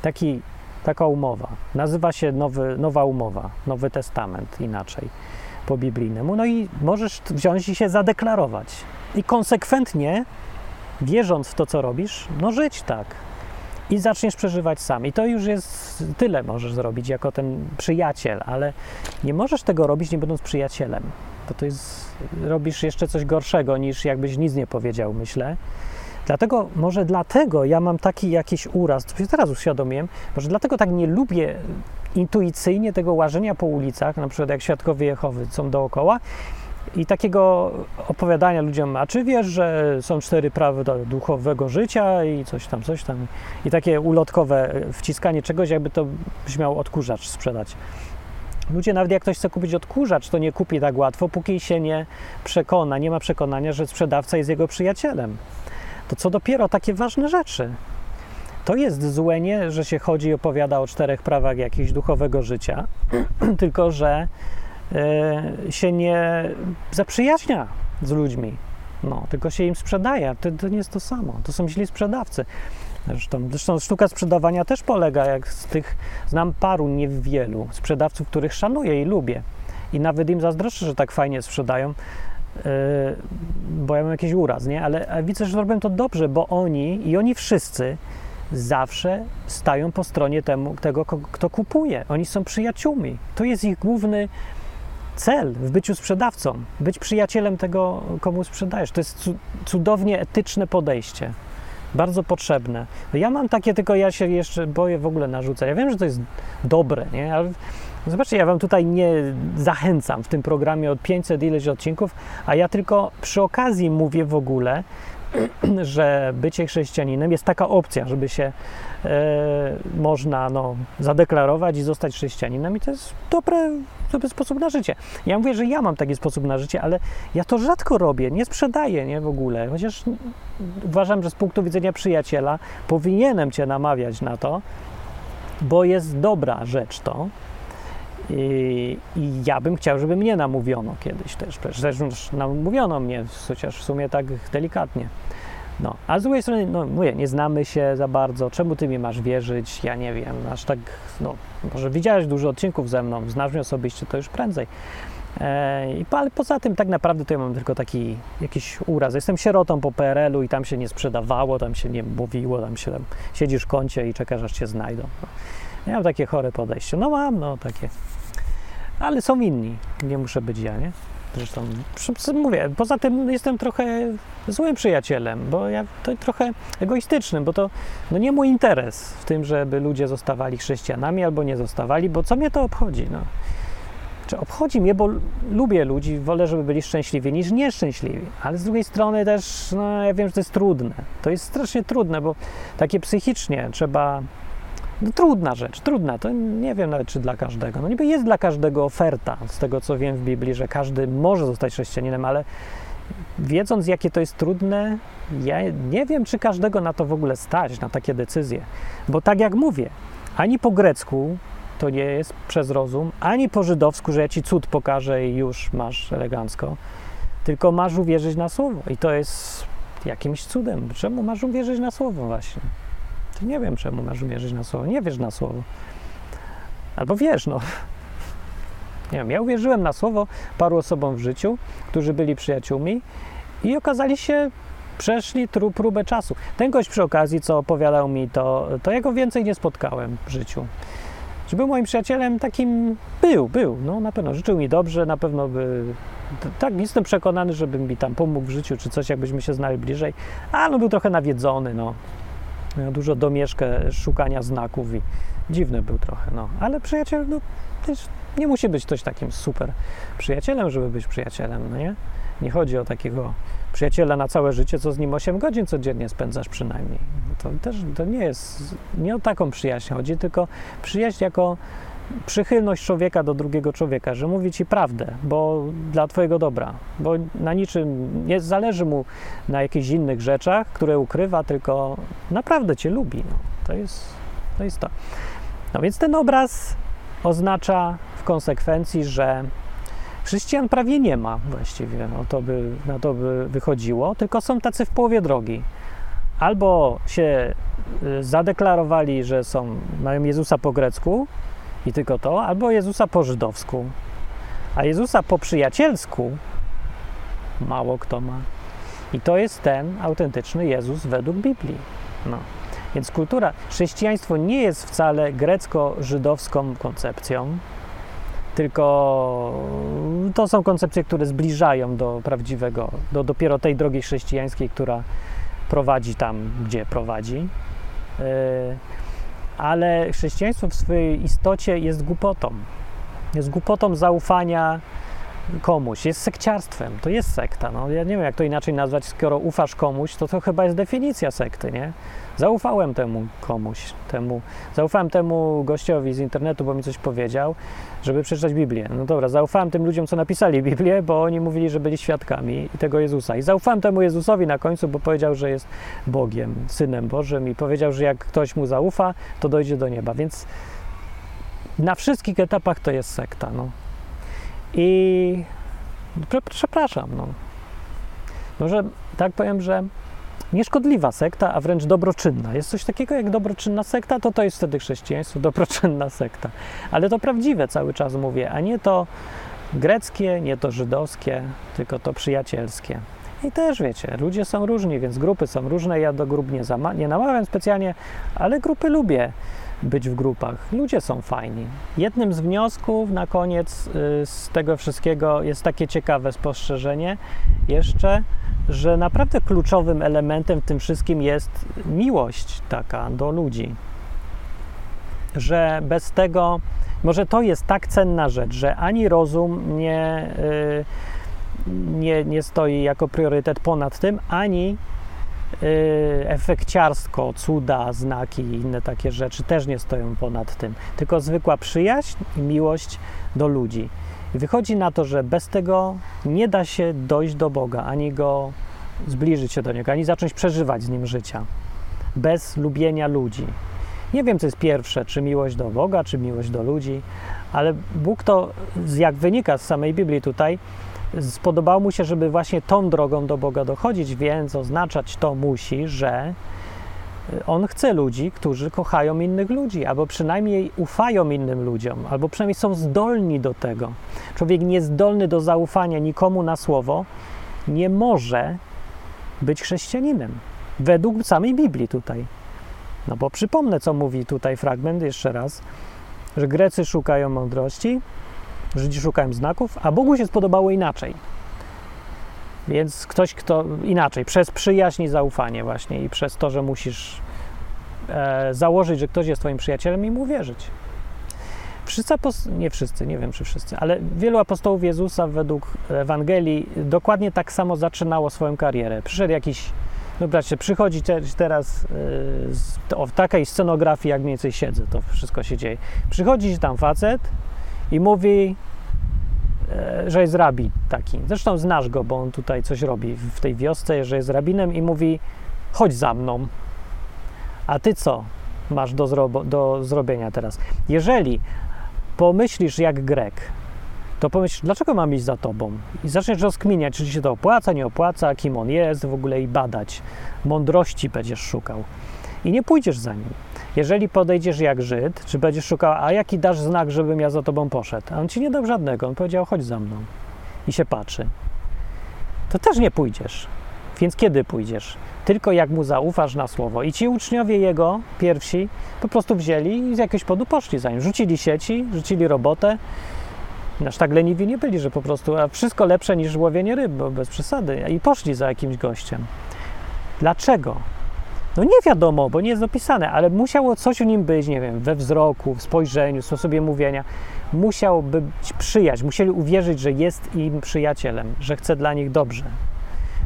taki, taka umowa. Nazywa się nowy, Nowa Umowa, Nowy Testament inaczej po biblijnemu. No i możesz wziąć i się zadeklarować. I konsekwentnie, wierząc w to, co robisz, no żyć tak. I zaczniesz przeżywać sam. I to już jest tyle możesz zrobić jako ten przyjaciel, ale nie możesz tego robić, nie będąc przyjacielem. Bo to jest, robisz jeszcze coś gorszego niż jakbyś nic nie powiedział, myślę. Dlatego, może dlatego ja mam taki jakiś uraz, to teraz uświadomiłem, może dlatego tak nie lubię intuicyjnie tego łażenia po ulicach, na przykład jak świadkowie Jehowy są dookoła i takiego opowiadania ludziom, a czy wiesz, że są cztery prawy do duchowego życia i coś tam, coś tam i takie ulotkowe wciskanie czegoś, jakby to brzmiał odkurzacz sprzedać. Ludzie, nawet jak ktoś chce kupić odkurzacz, to nie kupi tak łatwo, póki się nie przekona, nie ma przekonania, że sprzedawca jest jego przyjacielem. To co dopiero takie ważne rzeczy. To jest złe nie, że się chodzi i opowiada o czterech prawach jakiegoś duchowego życia, tylko że y, się nie zaprzyjaźnia z ludźmi, no, tylko się im sprzedaje. To, to nie jest to samo. To są źli sprzedawcy. Zresztą, zresztą sztuka sprzedawania też polega, jak z tych, znam paru, niewielu sprzedawców, których szanuję i lubię. I nawet im zazdroszczę, że tak fajnie sprzedają, yy, bo ja mam jakiś uraz, nie? Ale widzę, że robią to dobrze, bo oni i oni wszyscy zawsze stają po stronie temu, tego, kto kupuje. Oni są przyjaciółmi. To jest ich główny cel w byciu sprzedawcą. Być przyjacielem tego, komu sprzedajesz. To jest cudownie etyczne podejście. Bardzo potrzebne. Ja mam takie, tylko ja się jeszcze boję w ogóle narzucać. Ja wiem, że to jest dobre, nie? Ale zobaczcie, ja wam tutaj nie zachęcam w tym programie od 500 ileś odcinków, a ja tylko przy okazji mówię w ogóle, że bycie chrześcijaninem jest taka opcja, żeby się e, można no, zadeklarować i zostać chrześcijaninem i to jest dobry, dobry sposób na życie. Ja mówię, że ja mam taki sposób na życie, ale ja to rzadko robię, nie sprzedaję nie, w ogóle, chociaż uważam, że z punktu widzenia przyjaciela powinienem Cię namawiać na to, bo jest dobra rzecz to, i, I, ja bym chciał, żeby mnie namówiono kiedyś też. Zresztą namówiono mnie, chociaż w sumie tak delikatnie. No, a z drugiej strony, no mówię, nie znamy się za bardzo, czemu ty mi masz wierzyć, ja nie wiem, aż tak, no, może widziałeś dużo odcinków ze mną, znasz mnie osobiście, to już prędzej. E, ale poza tym tak naprawdę to ja mam tylko taki jakiś uraz. Jestem sierotą po PRL-u i tam się nie sprzedawało, tam się nie mówiło, tam się tam siedzisz w kącie i czekasz aż cię znajdą. No. Ja mam takie chore podejście. No mam, no takie ale są inni. Nie muszę być ja, nie? Zresztą mówię, poza tym jestem trochę złym przyjacielem, bo ja to trochę egoistycznym, bo to no nie mój interes w tym, żeby ludzie zostawali chrześcijanami albo nie zostawali, bo co mnie to obchodzi? No. Czy obchodzi mnie, bo lubię ludzi, wolę, żeby byli szczęśliwi niż nieszczęśliwi. Ale z drugiej strony też, no ja wiem, że to jest trudne. To jest strasznie trudne, bo takie psychicznie trzeba. No, trudna rzecz, trudna. To nie wiem nawet, czy dla każdego. No niby jest dla każdego oferta, z tego co wiem w Biblii, że każdy może zostać chrześcijaninem, ale wiedząc, jakie to jest trudne, ja nie wiem, czy każdego na to w ogóle stać, na takie decyzje. Bo tak jak mówię, ani po grecku to nie jest przez rozum, ani po żydowsku, że ja ci cud pokażę i już masz elegancko, tylko masz uwierzyć na słowo. I to jest jakimś cudem. Czemu masz uwierzyć na słowo właśnie? To nie wiem, czemu masz uwierzyć na słowo. Nie wiesz na słowo. Albo wiesz, no. Nie wiem, ja uwierzyłem na słowo paru osobom w życiu, którzy byli przyjaciółmi i okazali się, przeszli tru, próbę czasu. Ten gość przy okazji, co opowiadał mi, to, to ja go więcej nie spotkałem w życiu. Że był moim przyjacielem takim, był, był, no na pewno, życzył mi dobrze, na pewno by, tak, jestem przekonany, żeby mi tam pomógł w życiu, czy coś, jakbyśmy się znali bliżej, a no był trochę nawiedzony, no, miał dużo domieszkę szukania znaków i dziwny był trochę, no, ale przyjaciel, no, też nie musi być ktoś takim super przyjacielem, żeby być przyjacielem, no nie? Nie chodzi o takiego przyjaciela na całe życie, co z nim 8 godzin codziennie spędzasz przynajmniej. To też to nie jest, nie o taką przyjaźń chodzi, tylko przyjaźń jako przychylność człowieka do drugiego człowieka, że mówi ci prawdę, bo dla twojego dobra, bo na niczym nie zależy mu na jakichś innych rzeczach, które ukrywa, tylko naprawdę cię lubi. No, to, jest, to jest to. No więc ten obraz oznacza w konsekwencji, że chrześcijan prawie nie ma właściwie, no to by, na to by wychodziło, tylko są tacy w połowie drogi. Albo się y, zadeklarowali, że są, mają Jezusa po grecku i tylko to, albo Jezusa po żydowsku. A Jezusa po przyjacielsku mało kto ma. I to jest ten autentyczny Jezus według Biblii. No. Więc kultura, chrześcijaństwo nie jest wcale grecko-żydowską koncepcją, tylko to są koncepcje, które zbliżają do prawdziwego, do dopiero tej drogi chrześcijańskiej, która prowadzi tam, gdzie prowadzi. Ale chrześcijaństwo w swojej istocie jest głupotą. Jest głupotą zaufania komuś, jest sekciarstwem, to jest sekta. No, ja nie wiem, jak to inaczej nazwać, skoro ufasz komuś, to to chyba jest definicja sekty, nie? Zaufałem temu komuś, temu, zaufałem temu gościowi z internetu, bo mi coś powiedział, żeby przeczytać Biblię. No dobra, zaufałem tym ludziom, co napisali Biblię, bo oni mówili, że byli świadkami tego Jezusa. I zaufałem temu Jezusowi na końcu, bo powiedział, że jest Bogiem, Synem Bożym i powiedział, że jak ktoś mu zaufa, to dojdzie do nieba. Więc na wszystkich etapach to jest sekta. No. I przepraszam, no. Może tak powiem, że nieszkodliwa sekta, a wręcz dobroczynna. Jest coś takiego jak dobroczynna sekta, to to jest wtedy chrześcijaństwo, dobroczynna sekta. Ale to prawdziwe cały czas mówię, a nie to greckie, nie to żydowskie, tylko to przyjacielskie. I też wiecie, ludzie są różni, więc grupy są różne. Ja do grup nie, nie namawiam specjalnie, ale grupy lubię być w grupach. Ludzie są fajni. Jednym z wniosków na koniec y, z tego wszystkiego jest takie ciekawe spostrzeżenie jeszcze, że naprawdę kluczowym elementem w tym wszystkim jest miłość taka do ludzi. Że bez tego, może to jest tak cenna rzecz, że ani rozum nie, y, nie, nie stoi jako priorytet ponad tym, ani y, efekciarsko, cuda, znaki i inne takie rzeczy też nie stoją ponad tym, tylko zwykła przyjaźń i miłość do ludzi. I wychodzi na to, że bez tego nie da się dojść do Boga, ani go zbliżyć się do Niego, ani zacząć przeżywać z Nim życia. Bez lubienia ludzi. Nie wiem, co jest pierwsze, czy miłość do Boga, czy miłość do ludzi, ale Bóg to, jak wynika z samej Biblii tutaj, spodobało mu się, żeby właśnie tą drogą do Boga dochodzić, więc oznaczać to musi, że on chce ludzi, którzy kochają innych ludzi, albo przynajmniej ufają innym ludziom, albo przynajmniej są zdolni do tego. Człowiek niezdolny do zaufania nikomu na słowo nie może być chrześcijaninem. Według samej Biblii tutaj. No bo przypomnę, co mówi tutaj fragment jeszcze raz, że Grecy szukają mądrości, Żydzi szukają znaków, a Bogu się spodobało inaczej. Więc ktoś, kto inaczej, przez przyjaźń i zaufanie właśnie i przez to, że musisz e, założyć, że ktoś jest twoim przyjacielem i mu wierzyć. Wszyscy nie wszyscy, nie wiem czy wszyscy, ale wielu apostołów Jezusa według Ewangelii dokładnie tak samo zaczynało swoją karierę. Przyszedł jakiś, no zobaczcie, przychodzi te, teraz yy, z, o, takiej scenografii, jak mniej więcej siedzę, to wszystko się dzieje. Przychodzi tam facet i mówi, e, że jest rabin taki. Zresztą znasz go, bo on tutaj coś robi w tej wiosce, że jest rabinem i mówi, chodź za mną. A ty co masz do, do zrobienia teraz? Jeżeli pomyślisz jak Grek, to pomyślisz, dlaczego mam iść za tobą? I zaczniesz rozkminiać, czy ci się to opłaca, nie opłaca, kim on jest w ogóle i badać. Mądrości będziesz szukał. I nie pójdziesz za nim. Jeżeli podejdziesz jak Żyd, czy będziesz szukał, a jaki dasz znak, żebym ja za tobą poszedł? A on ci nie dał żadnego. On powiedział, chodź za mną. I się patrzy. To też nie pójdziesz. Więc kiedy pójdziesz? Tylko jak mu zaufasz na słowo. I ci uczniowie jego, pierwsi, po prostu wzięli i z jakiegoś powodu poszli za nim. Rzucili sieci, rzucili robotę. Aż tak leniwi nie byli, że po prostu, a wszystko lepsze niż łowienie ryb, bo bez przesady. I poszli za jakimś gościem. Dlaczego? No nie wiadomo, bo nie jest opisane, ale musiało coś w nim być, nie wiem, we wzroku, w spojrzeniu, w sposobie mówienia. Musiał być przyjaźń, musieli uwierzyć, że jest im przyjacielem, że chce dla nich dobrze.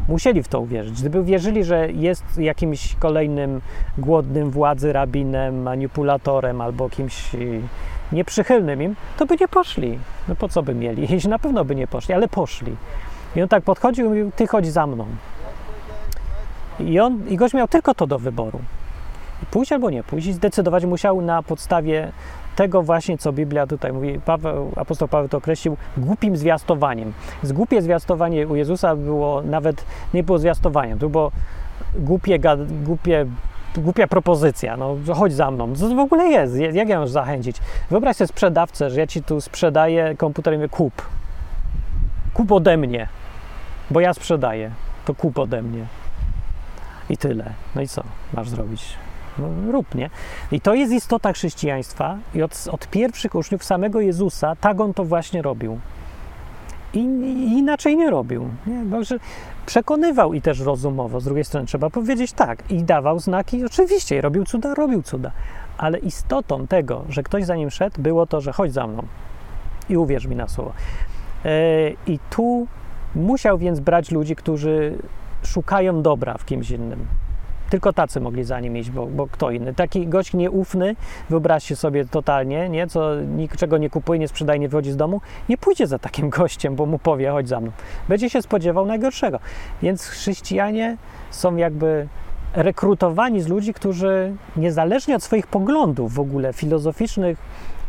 Musieli w to uwierzyć. Gdyby uwierzyli, że jest jakimś kolejnym głodnym władzy, rabinem, manipulatorem albo kimś y, nieprzychylnym im, to by nie poszli. No po co by mieli? Jeśli na pewno by nie poszli, ale poszli. I on tak podchodził i mówił, ty chodź za mną. I on, i gość miał tylko to do wyboru. Pójść albo nie pójść i zdecydować musiał na podstawie tego właśnie, co Biblia tutaj mówi. Paweł, apostoł Paweł to określił głupim zwiastowaniem. Głupie zwiastowanie u Jezusa było nawet, nie było zwiastowaniem, to było głupie, głupie głupia propozycja, no chodź za mną. Co to w ogóle jest? Jak ja mam zachęcić? Wyobraź sobie sprzedawcę, że ja ci tu sprzedaję komputer i mówię kup. Kup ode mnie, bo ja sprzedaję. To kup ode mnie. I tyle. No i co masz zrobić? No, rób, nie? I to jest istota chrześcijaństwa i od, od pierwszych uczniów samego Jezusa tak on to właśnie robił. I, i inaczej nie robił. Nie? Przekonywał i też rozumowo. Z drugiej strony trzeba powiedzieć tak. I dawał znaki, oczywiście, robił cuda, robił cuda. Ale istotą tego, że ktoś za nim szedł, było to, że chodź za mną i uwierz mi na słowo. E, I tu musiał więc brać ludzi, którzy szukają dobra w kimś innym. Tylko tacy mogli za nim iść, bo, bo kto inny. Taki gość nieufny, wyobraźcie sobie totalnie, nie? co niczego nie kupuje, nie sprzedaje, nie wychodzi z domu, nie pójdzie za takim gościem, bo mu powie, chodź za mną. Będzie się spodziewał najgorszego. Więc chrześcijanie są jakby rekrutowani z ludzi, którzy niezależnie od swoich poglądów w ogóle filozoficznych,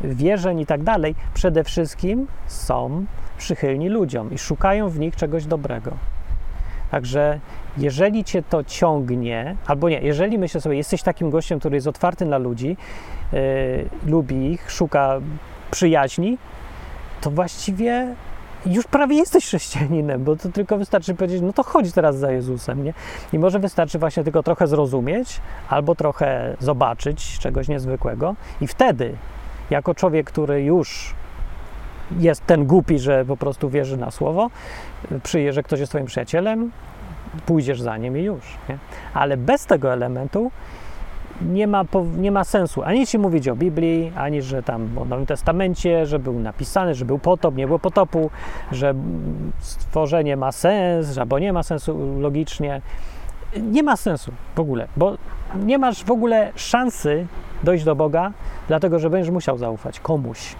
wierzeń i tak dalej, przede wszystkim są przychylni ludziom i szukają w nich czegoś dobrego. Także jeżeli cię to ciągnie, albo nie, jeżeli myślę sobie, jesteś takim gościem, który jest otwarty na ludzi, yy, lubi ich, szuka przyjaźni, to właściwie już prawie jesteś chrześcijaninem, bo to tylko wystarczy powiedzieć, no to chodź teraz za Jezusem, nie? I może wystarczy właśnie tylko trochę zrozumieć, albo trochę zobaczyć czegoś niezwykłego i wtedy, jako człowiek, który już jest ten głupi, że po prostu wierzy na słowo, przyje, że ktoś jest twoim przyjacielem, pójdziesz za nim i już. Nie? Ale bez tego elementu nie ma, nie ma sensu ani ci mówić o Biblii, ani że tam o Nowym Testamencie, że był napisany, że był potop, nie było potopu, że stworzenie ma sens, albo nie ma sensu logicznie. Nie ma sensu w ogóle, bo nie masz w ogóle szansy dojść do Boga, dlatego że będziesz musiał zaufać komuś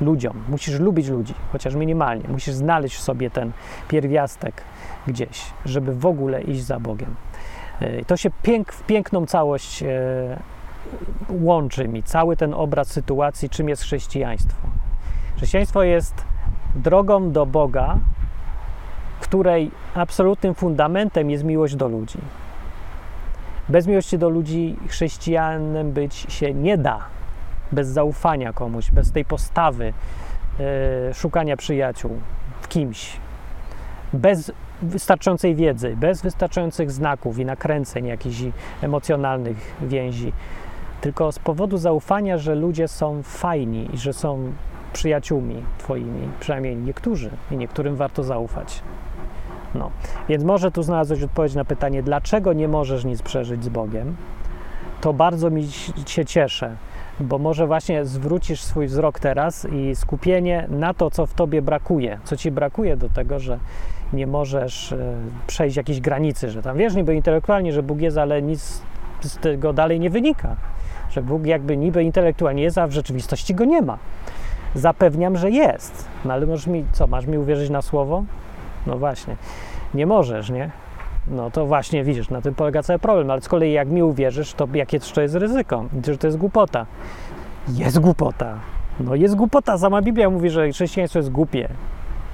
ludziom. Musisz lubić ludzi, chociaż minimalnie. Musisz znaleźć w sobie ten pierwiastek gdzieś, żeby w ogóle iść za Bogiem. To się pięk, w piękną całość e, łączy mi, cały ten obraz sytuacji, czym jest chrześcijaństwo. Chrześcijaństwo jest drogą do Boga, której absolutnym fundamentem jest miłość do ludzi. Bez miłości do ludzi chrześcijanem być się nie da bez zaufania komuś, bez tej postawy e, szukania przyjaciół w kimś, bez wystarczającej wiedzy, bez wystarczających znaków i nakręceń jakichś emocjonalnych więzi, tylko z powodu zaufania, że ludzie są fajni i że są przyjaciółmi Twoimi, przynajmniej niektórzy i niektórym warto zaufać. No, więc może tu znalazłeś odpowiedź na pytanie, dlaczego nie możesz nic przeżyć z Bogiem. To bardzo mi się cieszę, bo może właśnie zwrócisz swój wzrok teraz i skupienie na to, co w tobie brakuje, co ci brakuje do tego, że nie możesz e, przejść jakiejś granicy, że tam wiesz niby intelektualnie, że Bóg jest, ale nic z tego dalej nie wynika. Że Bóg jakby niby intelektualnie jest, a w rzeczywistości go nie ma. Zapewniam, że jest. No ale możesz mi, co, masz mi uwierzyć na słowo? No właśnie. Nie możesz, nie? No to właśnie widzisz, na tym polega cały problem. Ale z kolei jak mi uwierzysz, to jakie to jest ryzyko? Że to jest głupota. Jest głupota. No jest głupota. Sama Biblia mówi, że chrześcijaństwo jest głupie.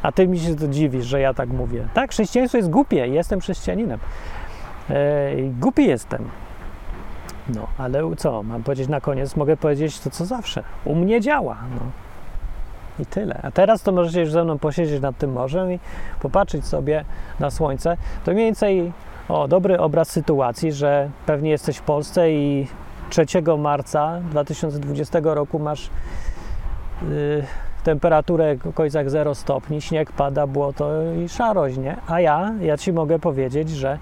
A ty mi się to dziwisz, że ja tak mówię. Tak, chrześcijaństwo jest głupie. Jestem chrześcijaninem. Głupi jestem. No, ale co, mam powiedzieć na koniec? Mogę powiedzieć to, co zawsze. U mnie działa. No. I tyle. A teraz to możecie już ze mną posiedzieć nad tym morzem i popatrzeć sobie na słońce. To mniej więcej o, dobry obraz sytuacji, że pewnie jesteś w Polsce i 3 marca 2020 roku masz yy, temperaturę w okolicach 0 stopni, śnieg pada, błoto i szarość, nie? A ja, ja Ci mogę powiedzieć, że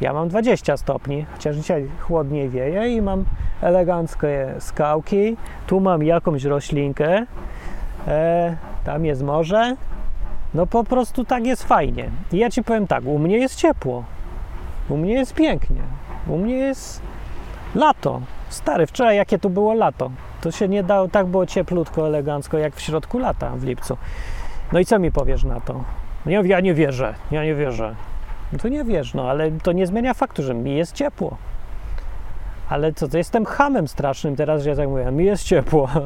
ja mam 20 stopni, chociaż dzisiaj chłodniej wieje i mam eleganckie skałki, tu mam jakąś roślinkę, e, tam jest morze, no po prostu tak jest fajnie. I ja Ci powiem tak, u mnie jest ciepło, u mnie jest pięknie, u mnie jest lato. Stary, wczoraj jakie tu było lato. To się nie dało, tak było cieplutko, elegancko, jak w środku lata w lipcu. No i co mi powiesz na to? No ja, ja nie wierzę, ja nie wierzę. No to nie wiesz, no ale to nie zmienia faktu, że mi jest ciepło. Ale co, to jestem hamem strasznym teraz, że ja tak mówię, mi jest ciepło.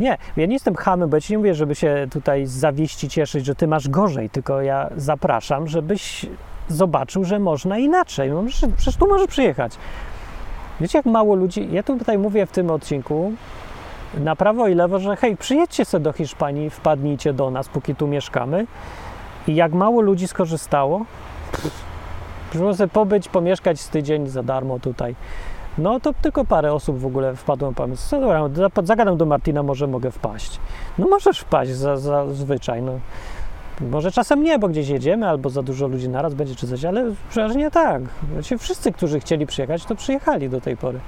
Nie, ja nie jestem hamem, bo ja ci nie mówię, żeby się tutaj z zawiści cieszyć, że ty masz gorzej, tylko ja zapraszam, żebyś zobaczył, że można inaczej. No, przecież tu możesz przyjechać. Wiecie, jak mało ludzi, ja tu tutaj mówię w tym odcinku na prawo i lewo, że hej, przyjedźcie sobie do Hiszpanii, wpadnijcie do nas, póki tu mieszkamy. I jak mało ludzi skorzystało, żeby sobie pobyć, pomieszkać z tydzień za darmo tutaj. No to tylko parę osób w ogóle wpadło pomysł. Co dobra, zagadam do Martina, może mogę wpaść. No możesz wpaść za, za zwyczaj, no. Może czasem nie, bo gdzieś jedziemy, albo za dużo ludzi naraz będzie czy coś, ale przeważnie tak. Znaczy, wszyscy, którzy chcieli przyjechać, to przyjechali do tej pory.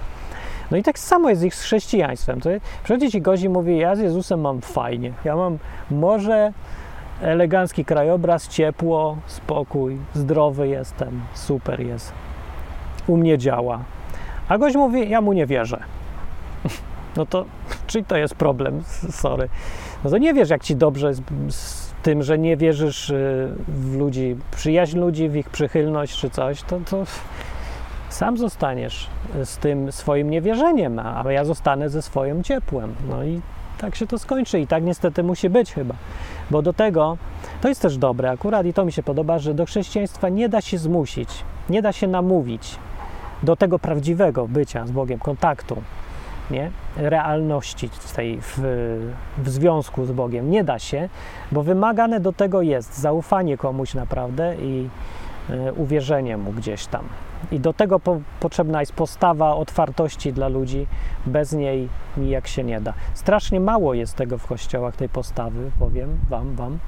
No i tak samo jest ich z chrześcijaństwem. To przychodzi ci gość i mówi, ja z Jezusem mam fajnie. Ja mam morze, elegancki krajobraz, ciepło, spokój, zdrowy jestem, super jest. U mnie działa. A gość mówi, ja mu nie wierzę. No to, czyli to jest problem, sorry. No to nie wiesz, jak ci dobrze z, z tym, że nie wierzysz y, w ludzi, przyjaźń ludzi, w ich przychylność czy coś, to, to sam zostaniesz z tym swoim niewierzeniem, a ja zostanę ze swoim ciepłem. No i tak się to skończy i tak niestety musi być chyba. Bo do tego, to jest też dobre akurat i to mi się podoba, że do chrześcijaństwa nie da się zmusić, nie da się namówić do tego prawdziwego bycia z Bogiem, kontaktu, nie? realności tej w, w związku z Bogiem. Nie da się, bo wymagane do tego jest zaufanie komuś naprawdę i y, uwierzenie mu gdzieś tam. I do tego po, potrzebna jest postawa otwartości dla ludzi. Bez niej nijak się nie da. Strasznie mało jest tego w kościołach, tej postawy, powiem wam, wam.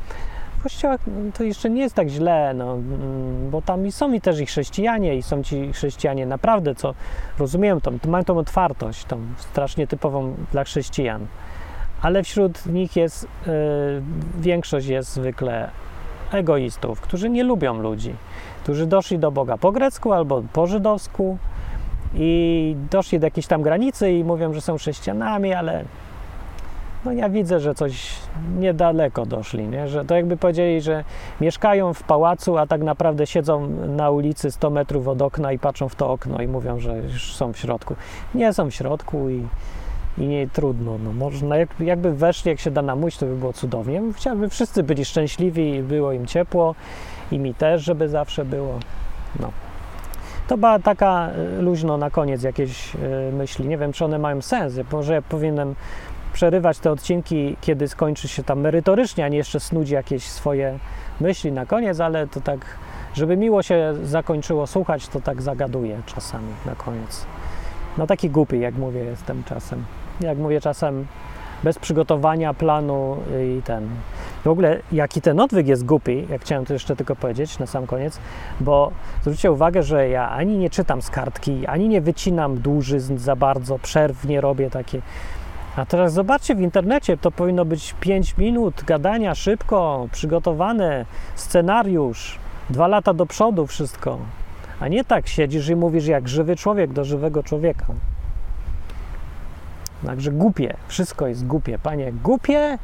Kościołach mm, to jeszcze nie jest tak źle, no, mm, bo tam są i też i chrześcijanie, i są ci chrześcijanie naprawdę, co rozumieją, tą, mają tą otwartość, tą strasznie typową dla chrześcijan. Ale wśród nich jest, yy, większość jest zwykle egoistów, którzy nie lubią ludzi którzy doszli do Boga po grecku albo po żydowsku i doszli do jakiejś tam granicy i mówią, że są chrześcijanami, ale no ja widzę, że coś niedaleko doszli, nie? że to jakby powiedzieli, że mieszkają w pałacu, a tak naprawdę siedzą na ulicy 100 metrów od okna i patrzą w to okno i mówią, że już są w środku. Nie są w środku i, i nie trudno. No, można, jak, jakby weszli, jak się da namówić, to by było cudownie. Chciałbym, wszyscy byli szczęśliwi i było im ciepło i mi też, żeby zawsze było. No. To była taka e, luźno na koniec jakieś e, myśli. Nie wiem, czy one mają sens. Może ja powinienem przerywać te odcinki, kiedy skończy się tam merytorycznie, a nie jeszcze snudzi jakieś swoje myśli na koniec, ale to tak, żeby miło się zakończyło słuchać, to tak zagaduję czasami na koniec. No taki głupi, jak mówię, jestem czasem. Jak mówię czasem bez przygotowania planu i ten. W ogóle, jaki ten odwyk jest głupi, jak chciałem to jeszcze tylko powiedzieć na sam koniec, bo zwróćcie uwagę, że ja ani nie czytam z kartki, ani nie wycinam dłużyzn za bardzo, przerw nie robię takie. A teraz zobaczcie w internecie, to powinno być 5 minut gadania szybko, przygotowane, scenariusz, dwa lata do przodu wszystko. A nie tak siedzisz i mówisz jak żywy człowiek do żywego człowieka. Także głupie, wszystko jest głupie, panie, głupie.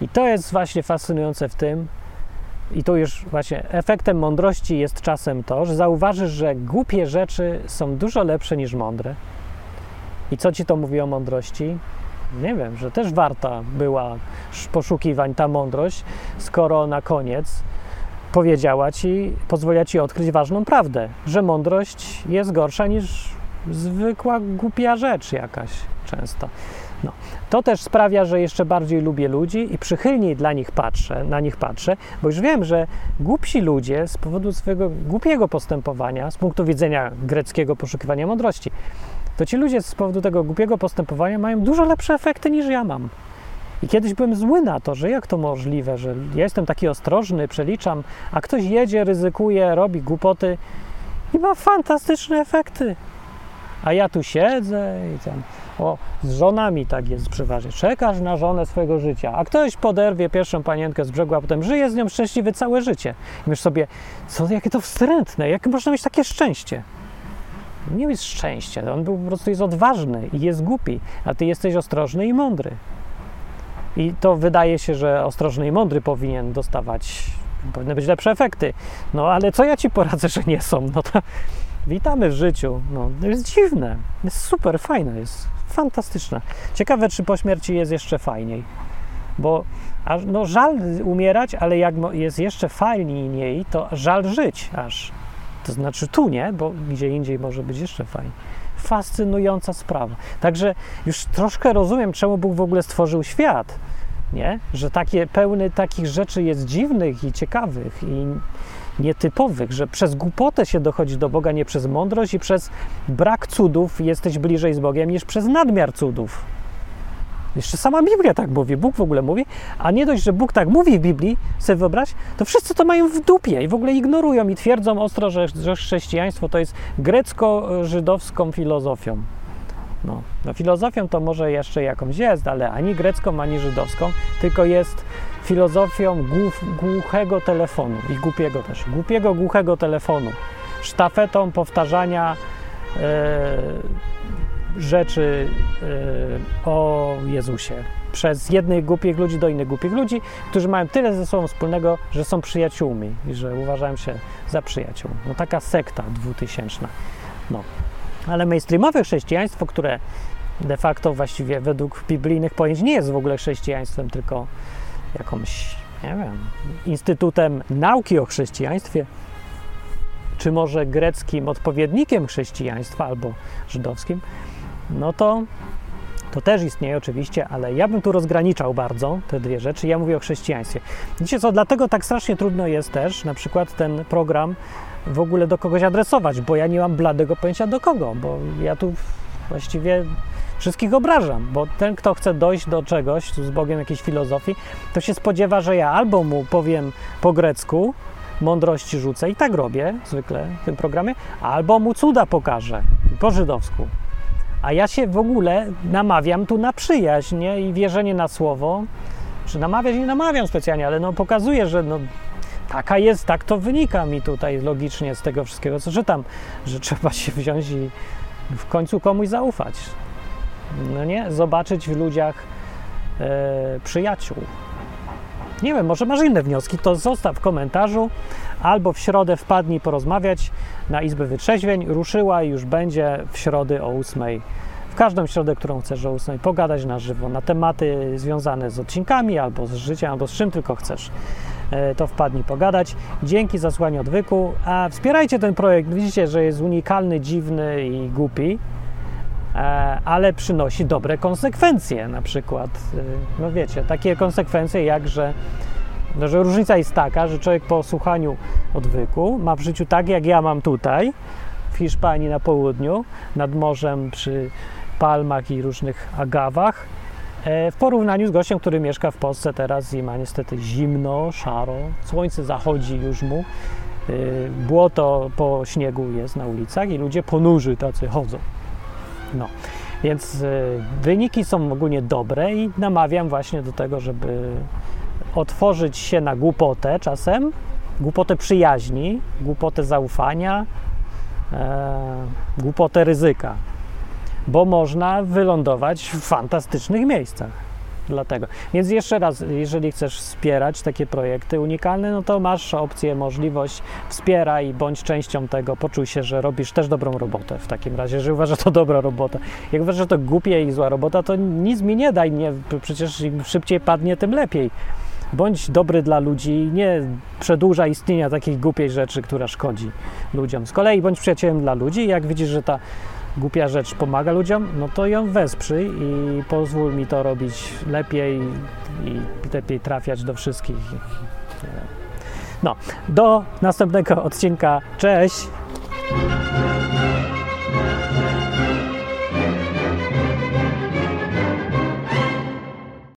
I to jest właśnie fascynujące w tym, i tu już właśnie efektem mądrości jest czasem to, że zauważysz, że głupie rzeczy są dużo lepsze niż mądre. I co ci to mówi o mądrości? Nie wiem, że też warta była poszukiwań ta mądrość, skoro na koniec powiedziała ci, pozwoliła ci odkryć ważną prawdę, że mądrość jest gorsza niż zwykła głupia rzecz jakaś często. No. To też sprawia, że jeszcze bardziej lubię ludzi i przychylniej dla nich patrzę, na nich patrzę, bo już wiem, że głupsi ludzie z powodu swojego głupiego postępowania, z punktu widzenia greckiego poszukiwania mądrości, to ci ludzie z powodu tego głupiego postępowania mają dużo lepsze efekty niż ja mam. I kiedyś byłem zły na to, że jak to możliwe, że ja jestem taki ostrożny, przeliczam, a ktoś jedzie, ryzykuje, robi głupoty i ma fantastyczne efekty. A ja tu siedzę i tam. O, z żonami tak jest przeważnie. Czekasz na żonę swojego życia, a ktoś poderwie pierwszą panienkę z brzegu, a potem żyje z nią szczęśliwy całe życie. I myślisz sobie, co, jakie to wstrętne, jak można mieć takie szczęście? Nie jest szczęście, on był po prostu jest odważny i jest głupi, a ty jesteś ostrożny i mądry. I to wydaje się, że ostrożny i mądry powinien dostawać, powinny być lepsze efekty. No ale co ja ci poradzę, że nie są? No to witamy w życiu. No, to jest dziwne, jest super fajne, jest fantastyczne. Ciekawe, czy po śmierci jest jeszcze fajniej. Bo aż, no, żal umierać, ale jak jest jeszcze fajniej, to żal żyć aż. To znaczy tu nie, bo gdzie indziej może być jeszcze fajniej. Fascynująca sprawa. Także już troszkę rozumiem, czemu Bóg w ogóle stworzył świat. Nie? Że takie pełny takich rzeczy jest dziwnych i ciekawych i nietypowych, że przez głupotę się dochodzi do Boga, nie przez mądrość i przez brak cudów jesteś bliżej z Bogiem niż przez nadmiar cudów. Jeszcze sama Biblia tak mówi, Bóg w ogóle mówi, a nie dość, że Bóg tak mówi w Biblii, sobie wyobraź, to wszyscy to mają w dupie i w ogóle ignorują i twierdzą ostro, że, że chrześcijaństwo to jest grecko-żydowską filozofią. No, no, filozofią to może jeszcze jakąś jest, ale ani grecką, ani żydowską, tylko jest filozofią głuchego telefonu i głupiego też, głupiego, głuchego telefonu, sztafetą powtarzania e, rzeczy e, o Jezusie przez jednych głupich ludzi do innych głupich ludzi, którzy mają tyle ze sobą wspólnego, że są przyjaciółmi i że uważają się za przyjaciół. No taka sekta dwutysięczna. No. Ale mainstreamowe chrześcijaństwo, które de facto właściwie według biblijnych pojęć nie jest w ogóle chrześcijaństwem, tylko jakąś, nie wiem, instytutem nauki o chrześcijaństwie, czy może greckim odpowiednikiem chrześcijaństwa albo żydowskim, no to to też istnieje oczywiście, ale ja bym tu rozgraniczał bardzo te dwie rzeczy. Ja mówię o chrześcijaństwie. Wiecie co, dlatego tak strasznie trudno jest też na przykład ten program w ogóle do kogoś adresować, bo ja nie mam bladego pojęcia do kogo, bo ja tu właściwie wszystkich obrażam, bo ten, kto chce dojść do czegoś, z Bogiem jakiejś filozofii, to się spodziewa, że ja albo mu powiem po grecku, mądrości rzucę i tak robię zwykle w tym programie, albo mu cuda pokażę po żydowsku. A ja się w ogóle namawiam tu na przyjaźń nie? i wierzenie na słowo. Czy namawiać nie namawiam specjalnie, ale no pokazuję, że no, taka jest, tak to wynika mi tutaj logicznie z tego wszystkiego, co czytam, że trzeba się wziąć i w końcu komuś zaufać. No nie? Zobaczyć w ludziach e, przyjaciół. Nie wiem, może masz inne wnioski, to zostaw w komentarzu albo w środę wpadnij porozmawiać na Izbę Wytrzeźwień. Ruszyła i już będzie w środę o 8. W każdą środę, którą chcesz o 8, pogadać na żywo na tematy związane z odcinkami albo z życiem, albo z czym tylko chcesz. E, to wpadnij pogadać. Dzięki za słuchanie odwyku. A wspierajcie ten projekt. Widzicie, że jest unikalny, dziwny i głupi e, ale przynosi dobre konsekwencje, na przykład, e, no wiecie, takie konsekwencje jak, że no, że różnica jest taka, że człowiek po słuchaniu odwyku ma w życiu tak, jak ja mam tutaj, w Hiszpanii na południu, nad morzem przy palmach i różnych agawach, e, w porównaniu z gościem, który mieszka w Polsce teraz i ma niestety zimno, szaro, słońce zachodzi już mu, e, błoto po śniegu jest na ulicach i ludzie ponurzy tacy chodzą. No. Więc y, wyniki są ogólnie dobre i namawiam właśnie do tego, żeby otworzyć się na głupotę czasem, głupotę przyjaźni, głupotę zaufania, e, głupotę ryzyka, bo można wylądować w fantastycznych miejscach. Dlatego. Więc jeszcze raz, jeżeli chcesz wspierać takie projekty unikalne, no to masz opcję, możliwość, wspieraj, bądź częścią tego, poczuj się, że robisz też dobrą robotę w takim razie, że uważasz, że to dobra robota. Jak uważasz, że to głupie i zła robota, to nic mi nie daj, nie, przecież im szybciej padnie, tym lepiej. Bądź dobry dla ludzi, nie przedłuża istnienia takiej głupiej rzeczy, która szkodzi ludziom. Z kolei bądź przyjacielem dla ludzi, jak widzisz, że ta głupia rzecz pomaga ludziom, no to ją wesprzyj i pozwól mi to robić lepiej i lepiej trafiać do wszystkich. No, do następnego odcinka. Cześć!